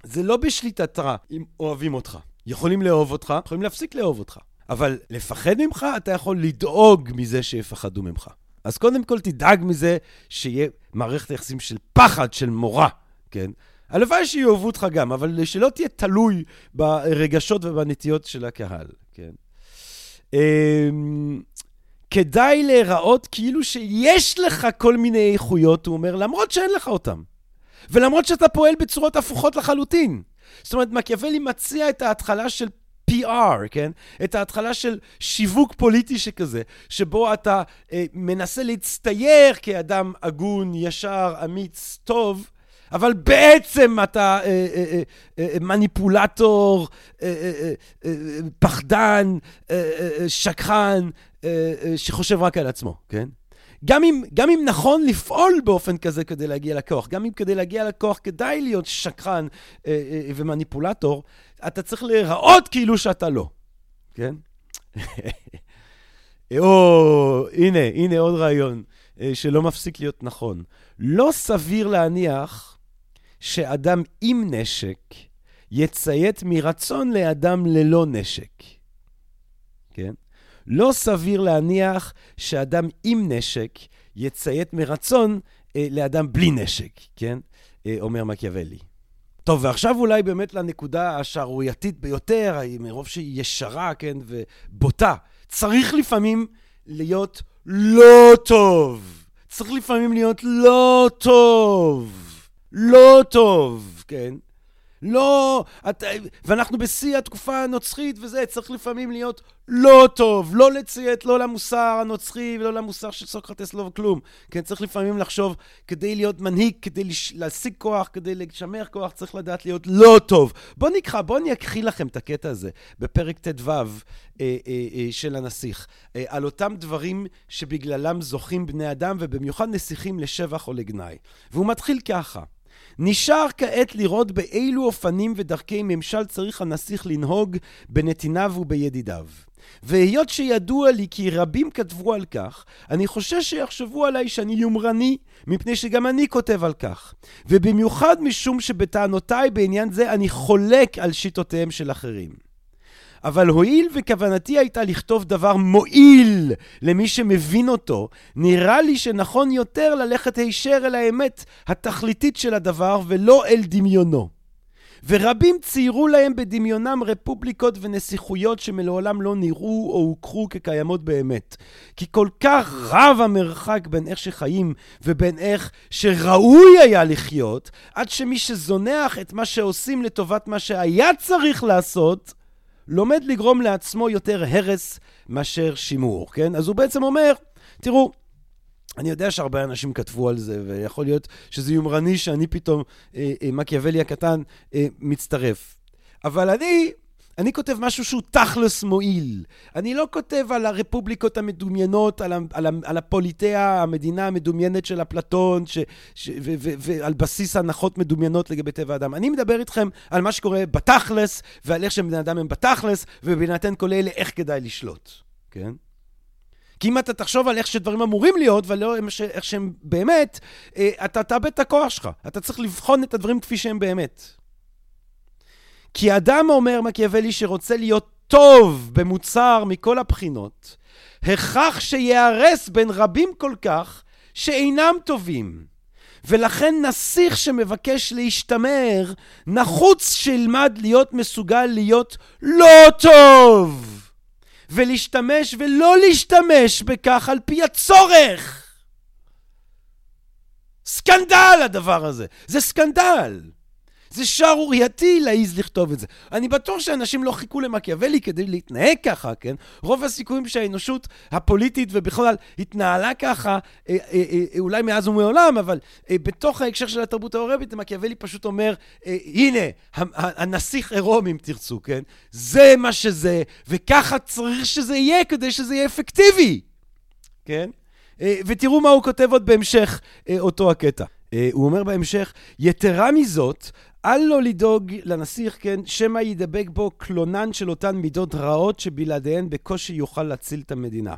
S1: זה לא בשליטתך אם אוהבים אותך. יכולים לאהוב אותך, יכולים להפסיק לאהוב אותך. אבל לפחד ממך, אתה יכול לדאוג מזה שיפחדו ממך. אז קודם כל תדאג מזה שיהיה מערכת יחסים של פחד, של מורא, כן? הלוואי שיאהבו אותך גם, אבל שלא תהיה תלוי ברגשות ובנטיות של הקהל, כן? כדאי להיראות כאילו שיש לך כל מיני איכויות, הוא אומר, למרות שאין לך אותן. ולמרות שאתה פועל בצורות הפוכות לחלוטין. זאת אומרת, מקיאוולי מציע את ההתחלה של PR, כן? את ההתחלה של שיווק פוליטי שכזה, שבו אתה אה, מנסה להצטייר כאדם הגון, ישר, אמיץ, טוב, אבל בעצם אתה אה, אה, אה, אה, מניפולטור, אה, אה, אה, פחדן, אה, אה, אה, אה, שחושב רק על עצמו, כן? גם אם, גם אם נכון לפעול באופן כזה כדי להגיע לכוח, גם אם כדי להגיע לכוח כדאי להיות שקרן אה, אה, ומניפולטור, אתה צריך להיראות כאילו שאתה לא, כן? או, הנה, הנה עוד רעיון אה, שלא מפסיק להיות נכון. לא סביר להניח שאדם עם נשק יציית מרצון לאדם ללא נשק, כן? לא סביר להניח שאדם עם נשק יציית מרצון אה, לאדם בלי נשק, כן? אה, אומר מקיאוולי. טוב, ועכשיו אולי באמת לנקודה השערורייתית ביותר, מרוב שהיא ישרה, כן, ובוטה. צריך לפעמים להיות לא טוב. צריך לפעמים להיות לא טוב. לא טוב, כן? לא, את, ואנחנו בשיא התקופה הנוצרית וזה, צריך לפעמים להיות לא טוב, לא לציית לא למוסר הנוצרי ולא למוסר של סוקרטס, לא כלום. כן, צריך לפעמים לחשוב, כדי להיות מנהיג, כדי להשיג כוח, כדי לשמר כוח, צריך לדעת להיות לא טוב. בואו נקרא, בואו אני אקחי לכם את הקטע הזה בפרק ט"ו אה, אה, אה, של הנסיך, אה, על אותם דברים שבגללם זוכים בני אדם, ובמיוחד נסיכים לשבח או לגנאי. והוא מתחיל ככה. נשאר כעת לראות באילו אופנים ודרכי ממשל צריך הנסיך לנהוג בנתיניו ובידידיו. והיות שידוע לי כי רבים כתבו על כך, אני חושש שיחשבו עליי שאני יומרני, מפני שגם אני כותב על כך. ובמיוחד משום שבטענותיי בעניין זה אני חולק על שיטותיהם של אחרים. אבל הואיל וכוונתי הייתה לכתוב דבר מועיל למי שמבין אותו, נראה לי שנכון יותר ללכת הישר אל האמת התכליתית של הדבר ולא אל דמיונו. ורבים ציירו להם בדמיונם רפובליקות ונסיכויות שמלעולם לא נראו או הוכחו כקיימות באמת. כי כל כך רב המרחק בין איך שחיים ובין איך שראוי היה לחיות, עד שמי שזונח את מה שעושים לטובת מה שהיה צריך לעשות, לומד לגרום לעצמו יותר הרס מאשר שימור, כן? אז הוא בעצם אומר, תראו, אני יודע שהרבה אנשים כתבו על זה, ויכול להיות שזה יומרני שאני פתאום, אה, אה, מקיאוולי הקטן, אה, מצטרף. אבל אני, אני כותב משהו שהוא תכלס מועיל. אני לא כותב על הרפובליקות המדומיינות, על, על, על הפוליטאה, המדינה המדומיינת של אפלטון, ועל בסיס הנחות מדומיינות לגבי טבע האדם. אני מדבר איתכם על מה שקורה בתכלס, ועל איך שבני אדם הם בתכלס, ובהינתן כל אלה, איך כדאי לשלוט, כן? כי אם אתה תחשוב על איך שדברים אמורים להיות, ולא איך שהם באמת, אה, אתה תאבד את הכוח שלך. אתה צריך לבחון את הדברים כפי שהם באמת. כי אדם אומר מקיאוולי שרוצה להיות טוב במוצר מכל הבחינות, הכרח שייהרס בין רבים כל כך שאינם טובים. ולכן נסיך שמבקש להשתמר, נחוץ שילמד להיות מסוגל להיות לא טוב. ולהשתמש ולא להשתמש בכך על פי הצורך. סקנדל הדבר הזה, זה סקנדל. זה שערורייתי להעיז לכתוב את זה. אני בטוח שאנשים לא חיכו למקיאוולי כדי להתנהג ככה, כן? רוב הסיכויים שהאנושות הפוליטית ובכלל התנהלה ככה, אה, אה, אה, אולי מאז ומעולם, אבל בתוך ההקשר של התרבות האורבית, מקיאוולי פשוט אומר, הנה, הנסיך עירום אם תרצו, כן? זה מה שזה, וככה צריך שזה יהיה כדי שזה יהיה אפקטיבי, כן? ותראו מה הוא כותב עוד בהמשך אותו הקטע. הוא אומר בהמשך, יתרה מזאת, אל לו לדאוג לנסיך, כן, שמא ידבק בו קלונן של אותן מידות רעות שבלעדיהן בקושי יוכל להציל את המדינה.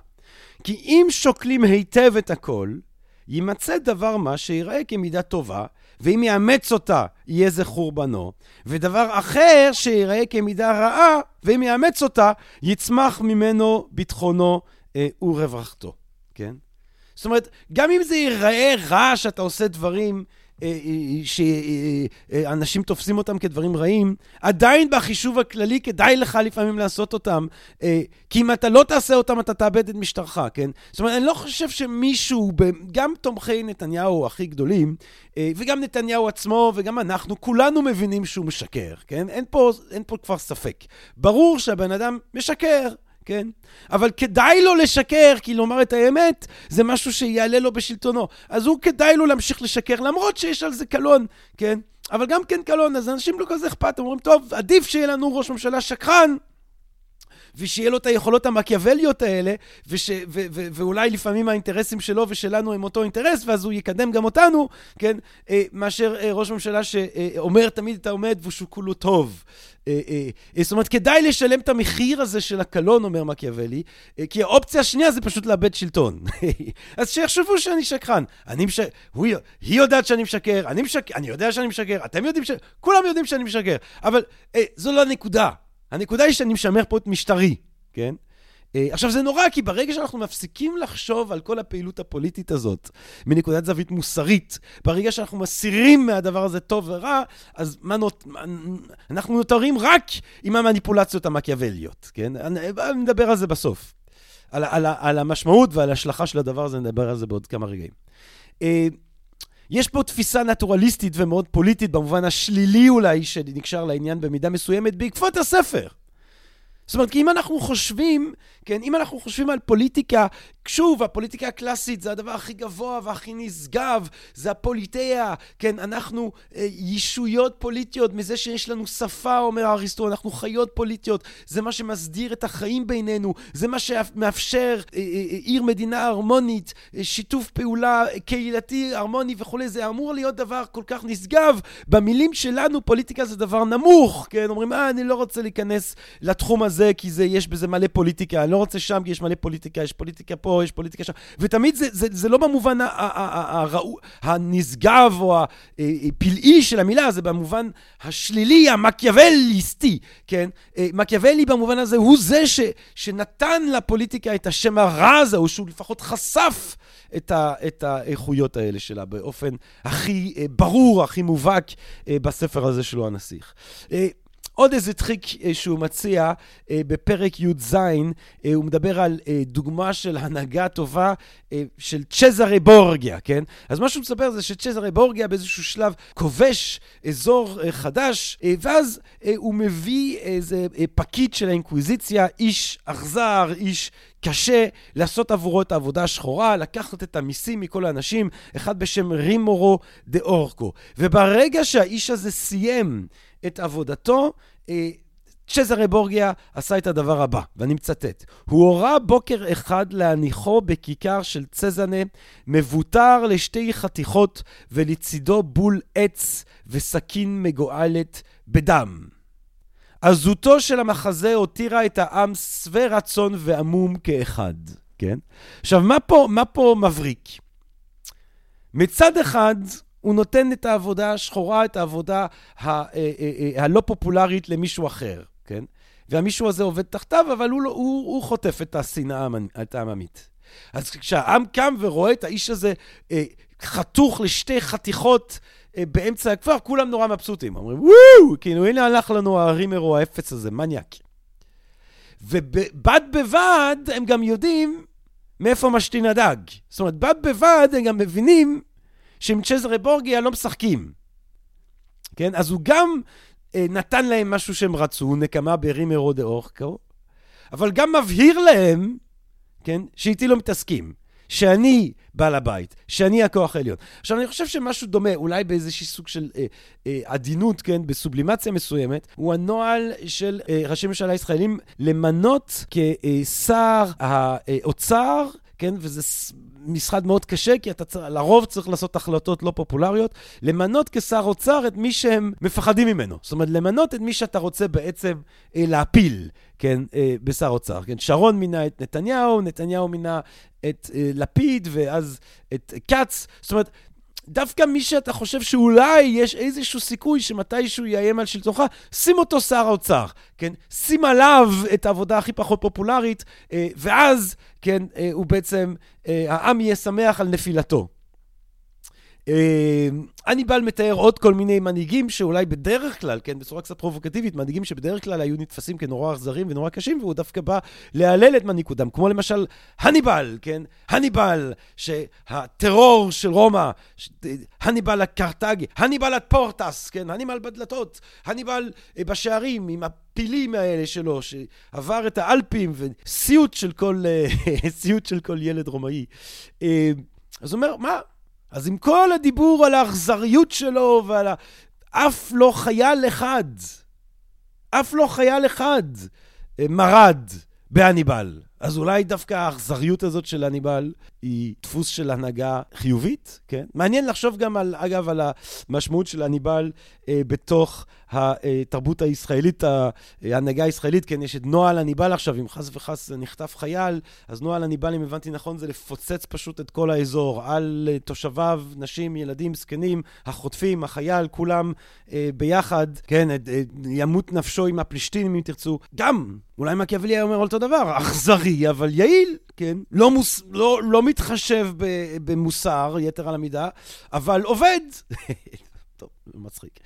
S1: כי אם שוקלים היטב את הכל, יימצא דבר מה שיראה כמידה טובה, ואם יאמץ אותה, יהיה זה חורבנו, ודבר אחר שיראה כמידה רעה, ואם יאמץ אותה, יצמח ממנו ביטחונו אה, ורווחתו, כן? זאת אומרת, גם אם זה ייראה רע שאתה עושה דברים שאנשים תופסים אותם כדברים רעים, עדיין בחישוב הכללי כדאי לך לפעמים לעשות אותם, אה, כי אם אתה לא תעשה אותם, אתה תאבד את משטרך, כן? זאת אומרת, אני לא חושב שמישהו, גם תומכי נתניהו הכי גדולים, וגם נתניהו עצמו, וגם אנחנו, כולנו מבינים שהוא משקר, כן? אין פה, אין פה כבר ספק. ברור שהבן אדם משקר. כן? אבל כדאי לו לשקר, כי לומר את האמת זה משהו שיעלה לו בשלטונו. אז הוא כדאי לו להמשיך לשקר, למרות שיש על זה קלון, כן? אבל גם כן קלון, אז אנשים לא כזה אכפת, אומרים, טוב, עדיף שיהיה לנו ראש ממשלה שקרן, ושיהיה לו את היכולות המקיאווליות האלה, וש, ו, ו, ו, ואולי לפעמים האינטרסים שלו ושלנו הם אותו אינטרס, ואז הוא יקדם גם אותנו, כן? אה, מאשר אה, ראש ממשלה שאומר תמיד את העומד ושהוא כולו טוב. אה, אה, אה, זאת אומרת, כדאי לשלם את המחיר הזה של הקלון, אומר מקיאוולי, אה, כי האופציה השנייה זה פשוט לאבד שלטון. אז שיחשבו שאני שקרן. אני מש... הוא... היא יודעת שאני משקר, אני משקר, אני יודע שאני משקר, אתם יודעים ש... כולם יודעים שאני משקר, אבל אה, זו לא הנקודה. הנקודה היא שאני משמר פה את משטרי, כן? אה, עכשיו, זה נורא, כי ברגע שאנחנו מפסיקים לחשוב על כל הפעילות הפוליטית הזאת מנקודת זווית מוסרית, ברגע שאנחנו מסירים מהדבר הזה טוב ורע, אז מה נות... אנחנו נותרים רק עם המניפולציות המקיאווליות, כן? אני, נדבר על זה בסוף. על, על, על המשמעות ועל ההשלכה של הדבר הזה, נדבר על זה בעוד כמה רגעים. אה, יש פה תפיסה נטורליסטית ומאוד פוליטית, במובן השלילי אולי, שנקשר לעניין במידה מסוימת, בעקבות הספר. זאת אומרת, כי אם אנחנו חושבים, כן, אם אנחנו חושבים על פוליטיקה, שוב, הפוליטיקה הקלאסית זה הדבר הכי גבוה והכי נשגב, זה הפוליטאה, כן, אנחנו אה, ישויות פוליטיות מזה שיש לנו שפה, אומר אריסטו, אנחנו חיות פוליטיות, זה מה שמסדיר את החיים בינינו, זה מה שמאפשר אה, אה, אה, עיר מדינה הרמונית, אה, שיתוף פעולה קהילתי הרמוני וכולי, זה אמור להיות דבר כל כך נשגב. במילים שלנו, פוליטיקה זה דבר נמוך, כן, אומרים, אה, אני לא רוצה להיכנס לתחום הזה. זה, כי זה, יש בזה מלא פוליטיקה, אני לא רוצה שם, כי יש מלא פוליטיקה, יש פוליטיקה פה, יש פוליטיקה שם, ותמיד זה, זה, זה לא במובן הנשגב או הפלאי של המילה, זה במובן השלילי, המקיאווליסטי, כן? אה, מקיאוולי במובן הזה הוא זה ש, שנתן לפוליטיקה את השם הרע הזה, או שהוא לפחות חשף את, ה, את האיכויות האלה שלה באופן הכי אה, ברור, הכי מובהק אה, בספר הזה שלו, הנסיך. עוד איזה טריק אה, שהוא מציע אה, בפרק י"ז, אה, הוא מדבר על דוגמה של הנהגה טובה של צ'זרי בורגיה, כן? אז מה שהוא מספר זה שצ'זרי בורגיה באיזשהו שלב כובש אזור חדש, ואז הוא מביא איזה פקיד של האינקוויזיציה, איש אכזר, איש קשה לעשות עבורו את העבודה השחורה, לקחת את המיסים מכל האנשים, אחד בשם רימורו דה אורקו. וברגע שהאיש הזה סיים את עבודתו, אה, צ'זרה בורגיה עשה את הדבר הבא, ואני מצטט: הוא הורה בוקר אחד להניחו בכיכר של צזנה, מבוטר לשתי חתיכות ולצידו בול עץ וסכין מגואלת בדם. עזותו של המחזה הותירה את העם שבע רצון ועמום כאחד, כן? עכשיו, מה פה, מה פה מבריק? מצד אחד, הוא נותן את העבודה השחורה, את העבודה אה, אה, אה, הלא פופולרית למישהו אחר, כן? והמישהו הזה עובד תחתיו, אבל הוא, לא, הוא, הוא חוטף את השנאה העממית. אז כשהעם קם ורואה את האיש הזה אה, חתוך לשתי חתיכות אה, באמצע הכפר, כולם נורא מבסוטים. אומרים, וואו, כאילו, הנה הלך לנו הרימר האפס הזה, מניאק. ובד בבד, הם גם יודעים מאיפה משתין הדג. זאת אומרת, בד בבד, הם גם מבינים שעם צ'זרה בורגיה לא משחקים. כן? אז הוא גם אה, נתן להם משהו שהם רצו, נקמה ברימרו דה אורקו, אבל גם מבהיר להם, כן, שאיתי לא מתעסקים. שאני בעל הבית, שאני הכוח העליון. עכשיו, אני חושב שמשהו דומה, אולי באיזשהו סוג של אה, אה, עדינות, כן, בסובלימציה מסוימת, הוא הנוהל של אה, ראשי ממשלה ישראלים למנות כשר האוצר, כן, וזה משרד מאוד קשה, כי אתה צריך, לרוב צריך לעשות החלטות לא פופולריות, למנות כשר אוצר את מי שהם מפחדים ממנו. זאת אומרת, למנות את מי שאתה רוצה בעצם אה, להפיל, כן, אה, בשר אוצר. כן, שרון מינה את נתניהו, נתניהו מינה את אה, לפיד, ואז את כץ. זאת אומרת, דווקא מי שאתה חושב שאולי יש איזשהו סיכוי שמתישהו יאיים על שלטונך, שים אותו שר האוצר, כן? שים עליו את העבודה הכי פחות פופולרית, אה, ואז, כן, אה, הוא בעצם, אה, העם יהיה שמח על נפילתו. הניבל מתאר עוד כל מיני מנהיגים שאולי בדרך כלל, כן, בצורה קצת פרובוקטיבית, מנהיגים שבדרך כלל היו נתפסים כנורא אכזרים ונורא קשים, והוא דווקא בא להלל את מנהיגותם, כמו למשל הניבל, כן? הניבל, שהטרור של רומא, הניבל הקרתגי, הניבל הפורטס, כן? הניבל בדלתות, הניבל אה, בשערים עם הפילים האלה שלו, שעבר את האלפים, וסיוט של כל, אה, סיוט של כל ילד רומאי. אה, אז הוא אומר, מה? אז עם כל הדיבור על האכזריות שלו ועל ה... אף לא חייל אחד, אף לא חייל אחד אה, מרד בהניבל. אז אולי דווקא האכזריות הזאת של הניבל היא דפוס של הנהגה חיובית, כן? מעניין לחשוב גם, על, אגב, על המשמעות של הניבל אה, בתוך התרבות הישראלית, ההנהגה הישראלית, כן, יש את נוהל הניבל עכשיו, אם חס וחס נחטף חייל, אז נוהל הניבל, אם הבנתי נכון, זה לפוצץ פשוט את כל האזור, על אה, תושביו, נשים, ילדים, זקנים, החוטפים, החייל, כולם אה, ביחד, כן, אה, ימות נפשו עם הפלישתים, אם תרצו. גם, אולי מקיאוולי היה אומר אותו דבר, אכזרי, אבל יעיל, כן? לא, מוס, לא, לא מתחשב במוסר, יתר על המידה, אבל עובד. טוב, מצחיק.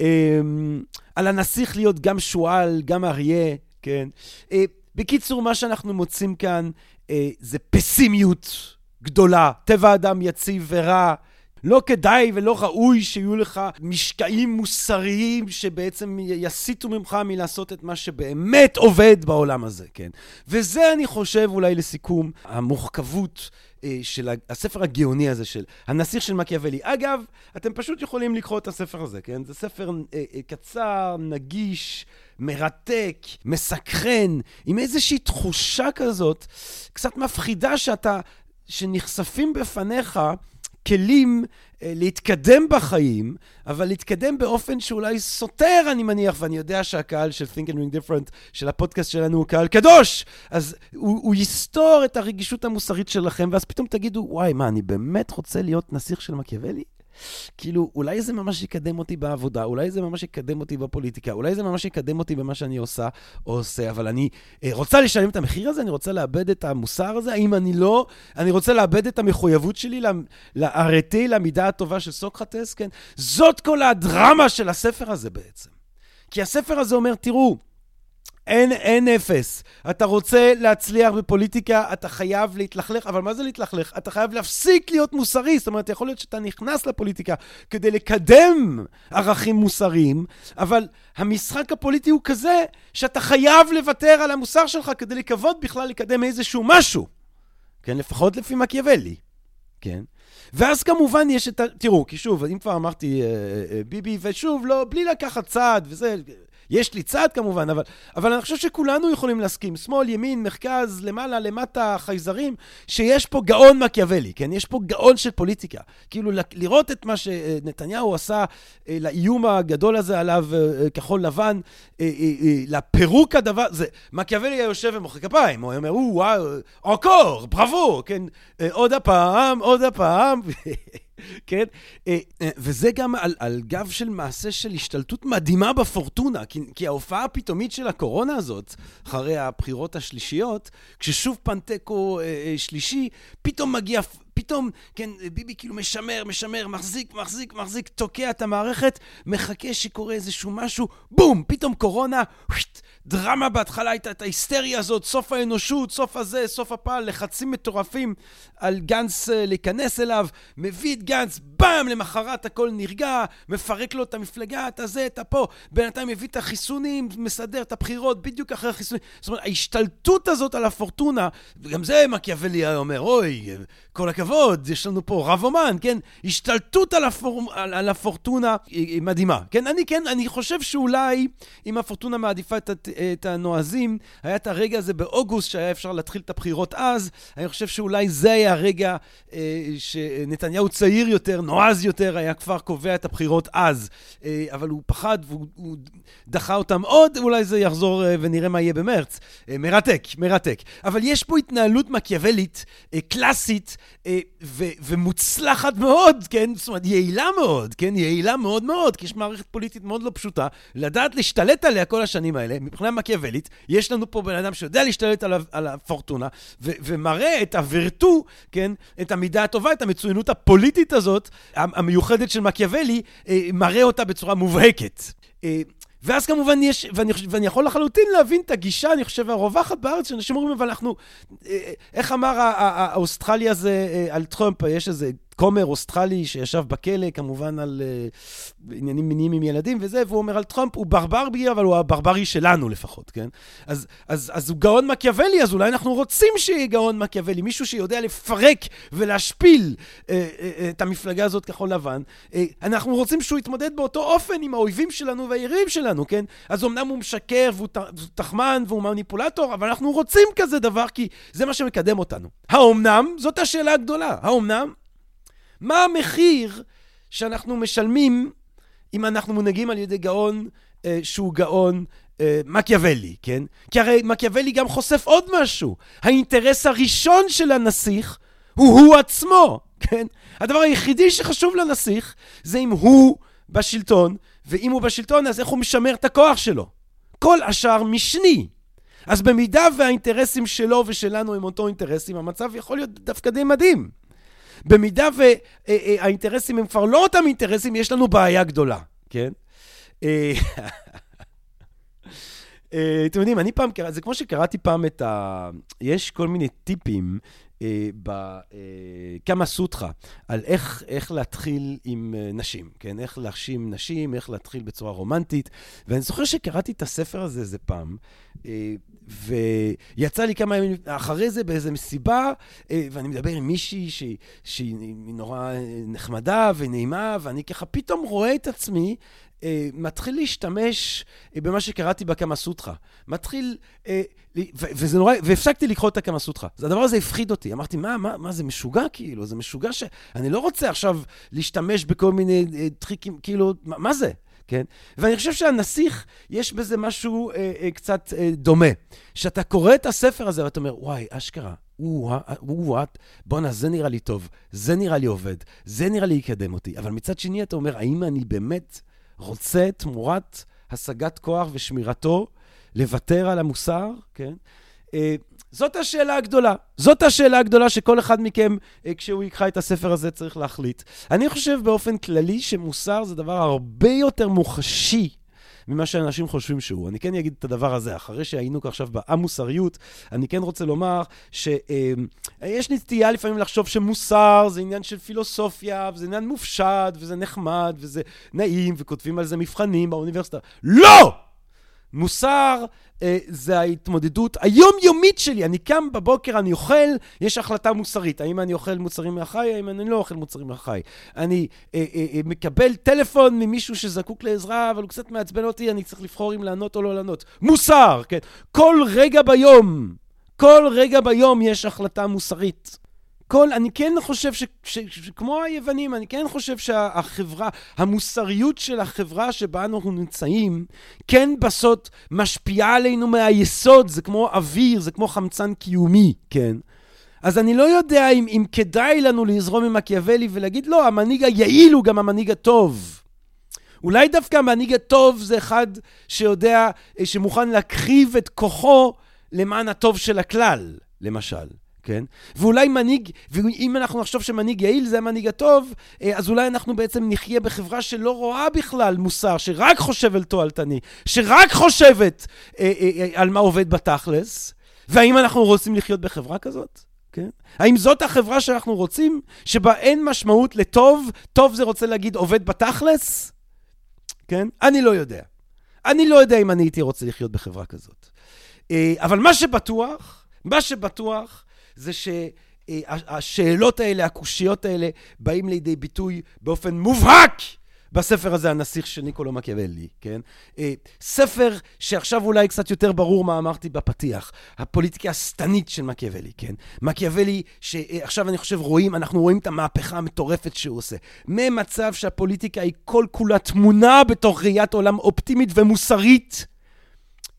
S1: אמ, על הנסיך להיות גם שועל, גם אריה, כן? אה, בקיצור, מה שאנחנו מוצאים כאן אה, זה פסימיות גדולה. טבע אדם יציב ורע. לא כדאי ולא ראוי שיהיו לך משקעים מוסריים שבעצם יסיטו ממך מלעשות את מה שבאמת עובד בעולם הזה, כן? וזה, אני חושב, אולי לסיכום, המורכבות אה, של הספר הגאוני הזה של הנסיך של מקיאוולי. אגב, אתם פשוט יכולים לקרוא את הספר הזה, כן? זה ספר אה, אה, קצר, נגיש, מרתק, מסקרן, עם איזושהי תחושה כזאת, קצת מפחידה שאתה, שנחשפים בפניך כלים אה, להתקדם בחיים, אבל להתקדם באופן שאולי סותר, אני מניח, ואני יודע שהקהל של Think and Ring Different, של הפודקאסט שלנו, הוא קהל קדוש, אז הוא, הוא יסתור את הרגישות המוסרית שלכם, ואז פתאום תגידו, וואי, מה, אני באמת רוצה להיות נסיך של מקיאוולי? כאילו, אולי זה ממש יקדם אותי בעבודה, אולי זה ממש יקדם אותי בפוליטיקה, אולי זה ממש יקדם אותי במה שאני עושה או עושה, אבל אני אה, רוצה לשלם את המחיר הזה, אני רוצה לאבד את המוסר הזה, האם אני לא, אני רוצה לאבד את המחויבות שלי לארטי, למידה הטובה של סוקרטס, כן? זאת כל הדרמה של הספר הזה בעצם. כי הספר הזה אומר, תראו, אין, אין אפס. אתה רוצה להצליח בפוליטיקה, אתה חייב להתלכלך, אבל מה זה להתלכלך? אתה חייב להפסיק להיות מוסרי. זאת אומרת, יכול להיות שאתה נכנס לפוליטיקה כדי לקדם ערכים מוסריים, אבל המשחק הפוליטי הוא כזה שאתה חייב לוותר על המוסר שלך כדי לקוות בכלל לקדם איזשהו משהו. כן, לפחות לפי מקיאוולי. כן? ואז כמובן יש את ה... תראו, כי שוב, אם כבר אמרתי אה, אה, ביבי, ושוב, לא, בלי לקחת צעד וזה... יש לי צד כמובן, אבל, אבל אני חושב שכולנו יכולים להסכים, שמאל, ימין, מרכז, למעלה, למטה, חייזרים, שיש פה גאון מקיאוולי, כן? יש פה גאון של פוליטיקה. כאילו, לראות את מה שנתניהו עשה אה, לאיום הגדול הזה עליו, אה, כחול לבן, לפירוק הדבר, זה, מקיאוולי היה יושב ומוחא כפיים, הוא היה אומר, וואו, אוקור, בראבו, כן? עוד הפעם, עוד הפעם. כן? אה, אה, וזה גם על, על גב של מעשה של השתלטות מדהימה בפורטונה, כי, כי ההופעה הפתאומית של הקורונה הזאת, אחרי הבחירות השלישיות, כששוב פנטקו אה, אה, שלישי, פתאום מגיע פתאום, כן, ביבי כאילו משמר, משמר, מחזיק, מחזיק, מחזיק, תוקע את המערכת, מחכה שקורה איזשהו משהו, בום, פתאום קורונה, וויט, דרמה בהתחלה הייתה את ההיסטריה הזאת, סוף האנושות, סוף הזה, סוף הפעל, לחצים מטורפים על גנץ אה, להיכנס אליו, מביא את גנץ, באם, למחרת הכל נרגע, מפרק לו את המפלגה, את הזה, את הפה, בינתיים מביא את החיסונים, מסדר את הבחירות בדיוק אחרי החיסונים. זאת אומרת, ההשתלטות הזאת על הפורטונה, וגם זה מקיאוולי היה אומר, אוי, כל הכבוד, יש לנו פה רב אומן, כן? השתלטות על, הפור... על, על הפורטונה היא, היא מדהימה, כן? אני כן, אני חושב שאולי אם הפורטונה מעדיפה את, את הנועזים, היה את הרגע הזה באוגוסט שהיה אפשר להתחיל את הבחירות אז, אני חושב שאולי זה היה הרגע אה, שנתניהו צעיר יותר, נועז יותר, היה כבר קובע את הבחירות אז. אה, אבל הוא פחד והוא דחה אותם עוד, אולי זה יחזור אה, ונראה מה יהיה במרץ. אה, מרתק, מרתק. אבל יש פה התנהלות מקיאוולית, קלאסית, ו- ומוצלחת מאוד, כן? זאת אומרת, יעילה מאוד, כן? יעילה מאוד מאוד, כי יש מערכת פוליטית מאוד לא פשוטה, לדעת להשתלט עליה כל השנים האלה, מבחינה מקיאוולית, יש לנו פה בן אדם שיודע להשתלט על, על הפורטונה, ו- ומראה את ה virtù, כן? את המידה הטובה, את המצוינות הפוליטית הזאת, המיוחדת של מקיאוולי, אה, מראה אותה בצורה מובהקת. אה, ואז כמובן יש, ואני, ואני יכול לחלוטין להבין את הגישה, אני חושב, הרווחת בארץ, שאנשים אומרים, אבל אנחנו, אה, איך אמר האוסטרלי הזה על טראמפ, יש איזה כומר אוסטרלי שישב בכלא, כמובן על uh, עניינים מיניים עם ילדים וזה, והוא אומר על טראמפ, הוא ברברי, אבל הוא הברברי שלנו לפחות, כן? אז, אז, אז הוא גאון מקיאוולי, אז אולי אנחנו רוצים שיהיה גאון מקיאוולי, מישהו שיודע לפרק ולהשפיל uh, uh, uh, את המפלגה הזאת כחול לבן. Uh, אנחנו רוצים שהוא יתמודד באותו אופן עם האויבים שלנו והיריבים שלנו, כן? אז אמנם הוא משקר והוא תחמן והוא מניפולטור, אבל אנחנו רוצים כזה דבר, כי זה מה שמקדם אותנו. האומנם? זאת השאלה הגדולה. האומנם? מה המחיר שאנחנו משלמים אם אנחנו מונהגים על ידי גאון אה, שהוא גאון אה, מקיאוולי, כן? כי הרי מקיאוולי גם חושף עוד משהו. האינטרס הראשון של הנסיך הוא הוא עצמו, כן? הדבר היחידי שחשוב לנסיך זה אם הוא בשלטון, ואם הוא בשלטון אז איך הוא משמר את הכוח שלו. כל השאר משני. אז במידה והאינטרסים שלו ושלנו הם אותו אינטרסים, המצב יכול להיות דווקא די מדהים. במידה והאינטרסים הם כבר לא אותם אינטרסים, יש לנו בעיה גדולה, כן? אה, אה, אתם יודעים, אני פעם, זה כמו שקראתי פעם את ה... יש כל מיני טיפים אה, אה, סוטרה, על איך, איך להתחיל עם אה, נשים, כן? איך להכשים נשים, איך להתחיל בצורה רומנטית. ואני זוכר שקראתי את הספר הזה איזה פעם, אה, ויצא לי כמה ימים אחרי זה באיזה מסיבה, אה, ואני מדבר עם מישהי שהיא, נורא נחמדה ונעימה, ואני ככה פתאום רואה את עצמי אה, מתחיל להשתמש אה, במה שקראתי בקמה סוטרה. מתחיל, אה, וזה נורא, והפסקתי לקרוא את הקמה סוטרה. הדבר הזה הפחיד אותי. אמרתי, מה, מה, מה, זה משוגע כאילו? זה משוגע ש... אני לא רוצה עכשיו להשתמש בכל מיני טריקים, כאילו, מה זה? כן? ואני חושב שהנסיך, יש בזה משהו אה, אה, קצת אה, דומה. שאתה קורא את הספר הזה ואתה אומר, וואי, אשכרה, וואט, בואנה, זה נראה לי טוב, זה נראה לי עובד, זה נראה לי יקדם אותי. אבל מצד שני אתה אומר, האם אני באמת רוצה תמורת השגת כוח ושמירתו לוותר על המוסר, כן? זאת השאלה הגדולה. זאת השאלה הגדולה שכל אחד מכם, אה, כשהוא יקרא את הספר הזה, צריך להחליט. אני חושב באופן כללי שמוסר זה דבר הרבה יותר מוחשי ממה שאנשים חושבים שהוא. אני כן אגיד את הדבר הזה, אחרי שהיינו עכשיו במוסריות, אני כן רוצה לומר שיש אה, נטייה לפעמים לחשוב שמוסר זה עניין של פילוסופיה, וזה עניין מופשט, וזה נחמד, וזה נעים, וכותבים על זה מבחנים באוניברסיטה. לא! מוסר אה, זה ההתמודדות היומיומית שלי. אני קם בבוקר, אני אוכל, יש החלטה מוסרית. האם אני אוכל מוצרים מהחי, האם אני לא אוכל מוצרים מהחי. אני אה, אה, אה, מקבל טלפון ממישהו שזקוק לעזרה, אבל הוא קצת מעצבן אותי, אני צריך לבחור אם לענות או לא לענות. מוסר, כן. כל רגע ביום, כל רגע ביום יש החלטה מוסרית. כל, אני כן חושב שכמו היוונים, אני כן חושב שהחברה, המוסריות של החברה שבה אנחנו נמצאים, כן בסוד משפיעה עלינו מהיסוד, זה כמו אוויר, זה כמו חמצן קיומי, כן? אז אני לא יודע אם, אם כדאי לנו לזרום עם מקיאוולי ולהגיד, לא, המנהיג היעיל הוא גם המנהיג הטוב. אולי דווקא המנהיג הטוב זה אחד שיודע, שמוכן להקריב את כוחו למען הטוב של הכלל, למשל. כן? ואולי מנהיג, ואם אנחנו נחשוב שמנהיג יעיל זה המנהיג הטוב, אה, אז אולי אנחנו בעצם נחיה בחברה שלא רואה בכלל מוסר, שרק חושבת תועלתני, שרק חושבת אה, אה, אה, על מה עובד בתכלס. והאם אנחנו רוצים לחיות בחברה כזאת? כן? האם זאת החברה שאנחנו רוצים, שבה אין משמעות לטוב, טוב זה רוצה להגיד עובד בתכלס? כן? אני לא יודע. אני לא יודע אם אני הייתי רוצה לחיות בחברה כזאת. אה, אבל מה שבטוח, מה שבטוח, זה שהשאלות האלה, הקושיות האלה, באים לידי ביטוי באופן מובהק בספר הזה, הנסיך של ניקולו מקיאוולי, כן? אה, ספר שעכשיו אולי קצת יותר ברור מה אמרתי בפתיח, הפוליטיקה השטנית של מקיאוולי, כן? מקיאוולי, שעכשיו אני חושב רואים, אנחנו רואים את המהפכה המטורפת שהוא עושה. ממצב שהפוליטיקה היא כל כולה תמונה בתוך ראיית עולם אופטימית ומוסרית,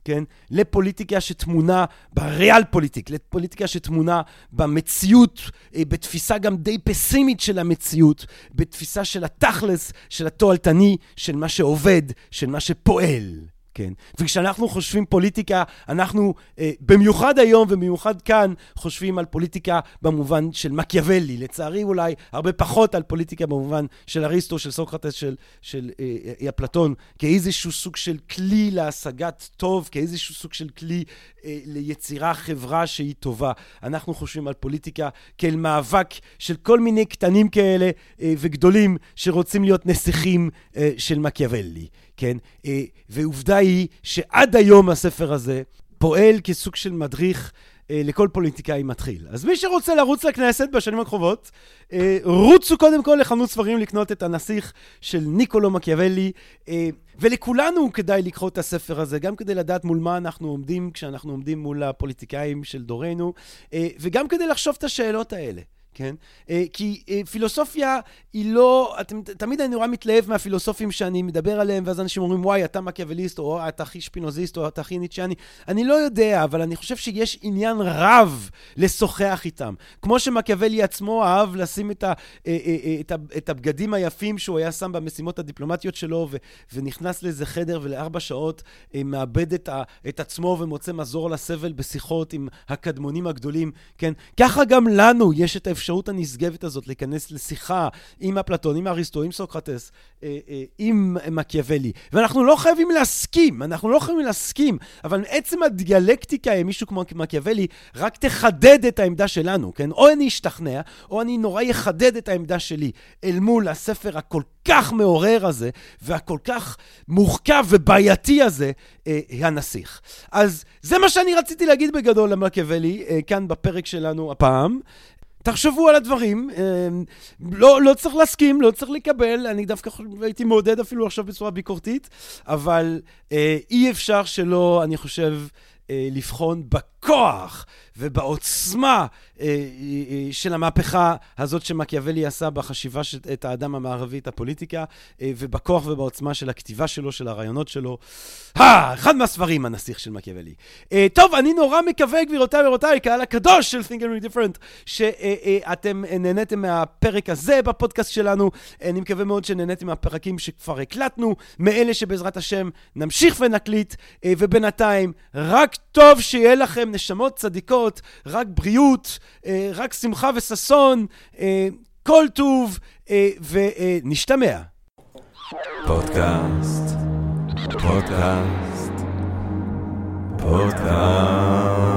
S1: כן? לפוליטיקה שטמונה בריאל פוליטיק, לפוליטיקה שטמונה במציאות, אה, בתפיסה גם די פסימית של המציאות, בתפיסה של התכלס, של התועלתני, של מה שעובד, של מה שפועל. כן. וכשאנחנו חושבים פוליטיקה, אנחנו אה, במיוחד היום ובמיוחד כאן חושבים על פוליטיקה במובן של מקיאוולי. לצערי אולי הרבה פחות על פוליטיקה במובן של אריסטו, של סוקרטס, של, של אה, אה, אפלטון, כאיזשהו סוג של כלי להשגת טוב, כאיזשהו סוג של כלי אה, ליצירה חברה שהיא טובה. אנחנו חושבים על פוליטיקה כאל מאבק של כל מיני קטנים כאלה אה, וגדולים שרוצים להיות נסיכים אה, של מקיאוולי. כן? אה, ועובדה היא שעד היום הספר הזה פועל כסוג של מדריך אה, לכל פוליטיקאי מתחיל. אז מי שרוצה לרוץ לכנסת בשנים הקרובות, אה, רוצו קודם כל לחנות ספרים לקנות את הנסיך של ניקולו מקיאוולי, ולכולנו כדאי לקרוא את הספר הזה, גם כדי לדעת מול מה אנחנו עומדים כשאנחנו עומדים מול הפוליטיקאים של דורנו, וגם כדי לחשוב את השאלות האלה. כן? אה, כי אה, פילוסופיה היא לא, אתם, תמיד אני נורא מתלהב מהפילוסופים שאני מדבר עליהם, ואז אנשים אומרים, וואי, אתה מקיאווליסט, או אתה הכי שפינוזיסט, או אתה הכי ניטשיאני. אני לא יודע, אבל אני חושב שיש עניין רב לשוחח איתם. כמו שמקיאוולי עצמו אהב לשים את, ה, אה, את, ה, את הבגדים היפים שהוא היה שם במשימות הדיפלומטיות שלו, ו, ונכנס לאיזה חדר ולארבע שעות מאבד את, ה, את עצמו ומוצא מזור לסבל בשיחות עם הקדמונים הגדולים, כן? ככה גם לנו יש את האפשרות. האפשרות הנשגבת הזאת להיכנס לשיחה עם אפלטון, עם אריסטו, עם סוקרטס, אה, אה, עם מקיאוולי. ואנחנו לא חייבים להסכים, אנחנו לא חייבים להסכים, אבל עצם הדיאלקטיקה עם מישהו כמו מקיאוולי רק תחדד את העמדה שלנו, כן? או אני אשתכנע, או אני נורא אחדד את העמדה שלי אל מול הספר הכל כך מעורר הזה, והכל כך מורכב ובעייתי הזה, אה, הנסיך. אז זה מה שאני רציתי להגיד בגדול למקיאוולי, אה, כאן בפרק שלנו הפעם. תחשבו על הדברים, אמ, לא, לא צריך להסכים, לא צריך לקבל, אני דווקא הייתי מעודד אפילו עכשיו בצורה ביקורתית, אבל אה, אי אפשר שלא, אני חושב, אה, לבחון בכוח ובעוצמה של המהפכה הזאת שמקיאוולי עשה בחשיבה את האדם המערבי, את הפוליטיקה, ובכוח ובעוצמה של הכתיבה שלו, של הרעיונות שלו. אה, אחד מהספרים, הנסיך של מקיאוולי. טוב, אני נורא מקווה, גבירותיי ורבותיי, קהל הקדוש של Think and Different, שאתם נהניתם מהפרק הזה בפודקאסט שלנו. אני מקווה מאוד שנהניתם מהפרקים שכבר הקלטנו, מאלה שבעזרת השם נמשיך ונקליט, ובינתיים, רק טוב שיהיה לכם נשמות צדיקות, רק בריאות, אה, רק שמחה וששון, אה, כל טוב, אה, ונשתמע. פודקאסט, פודקאסט, פודקאסט.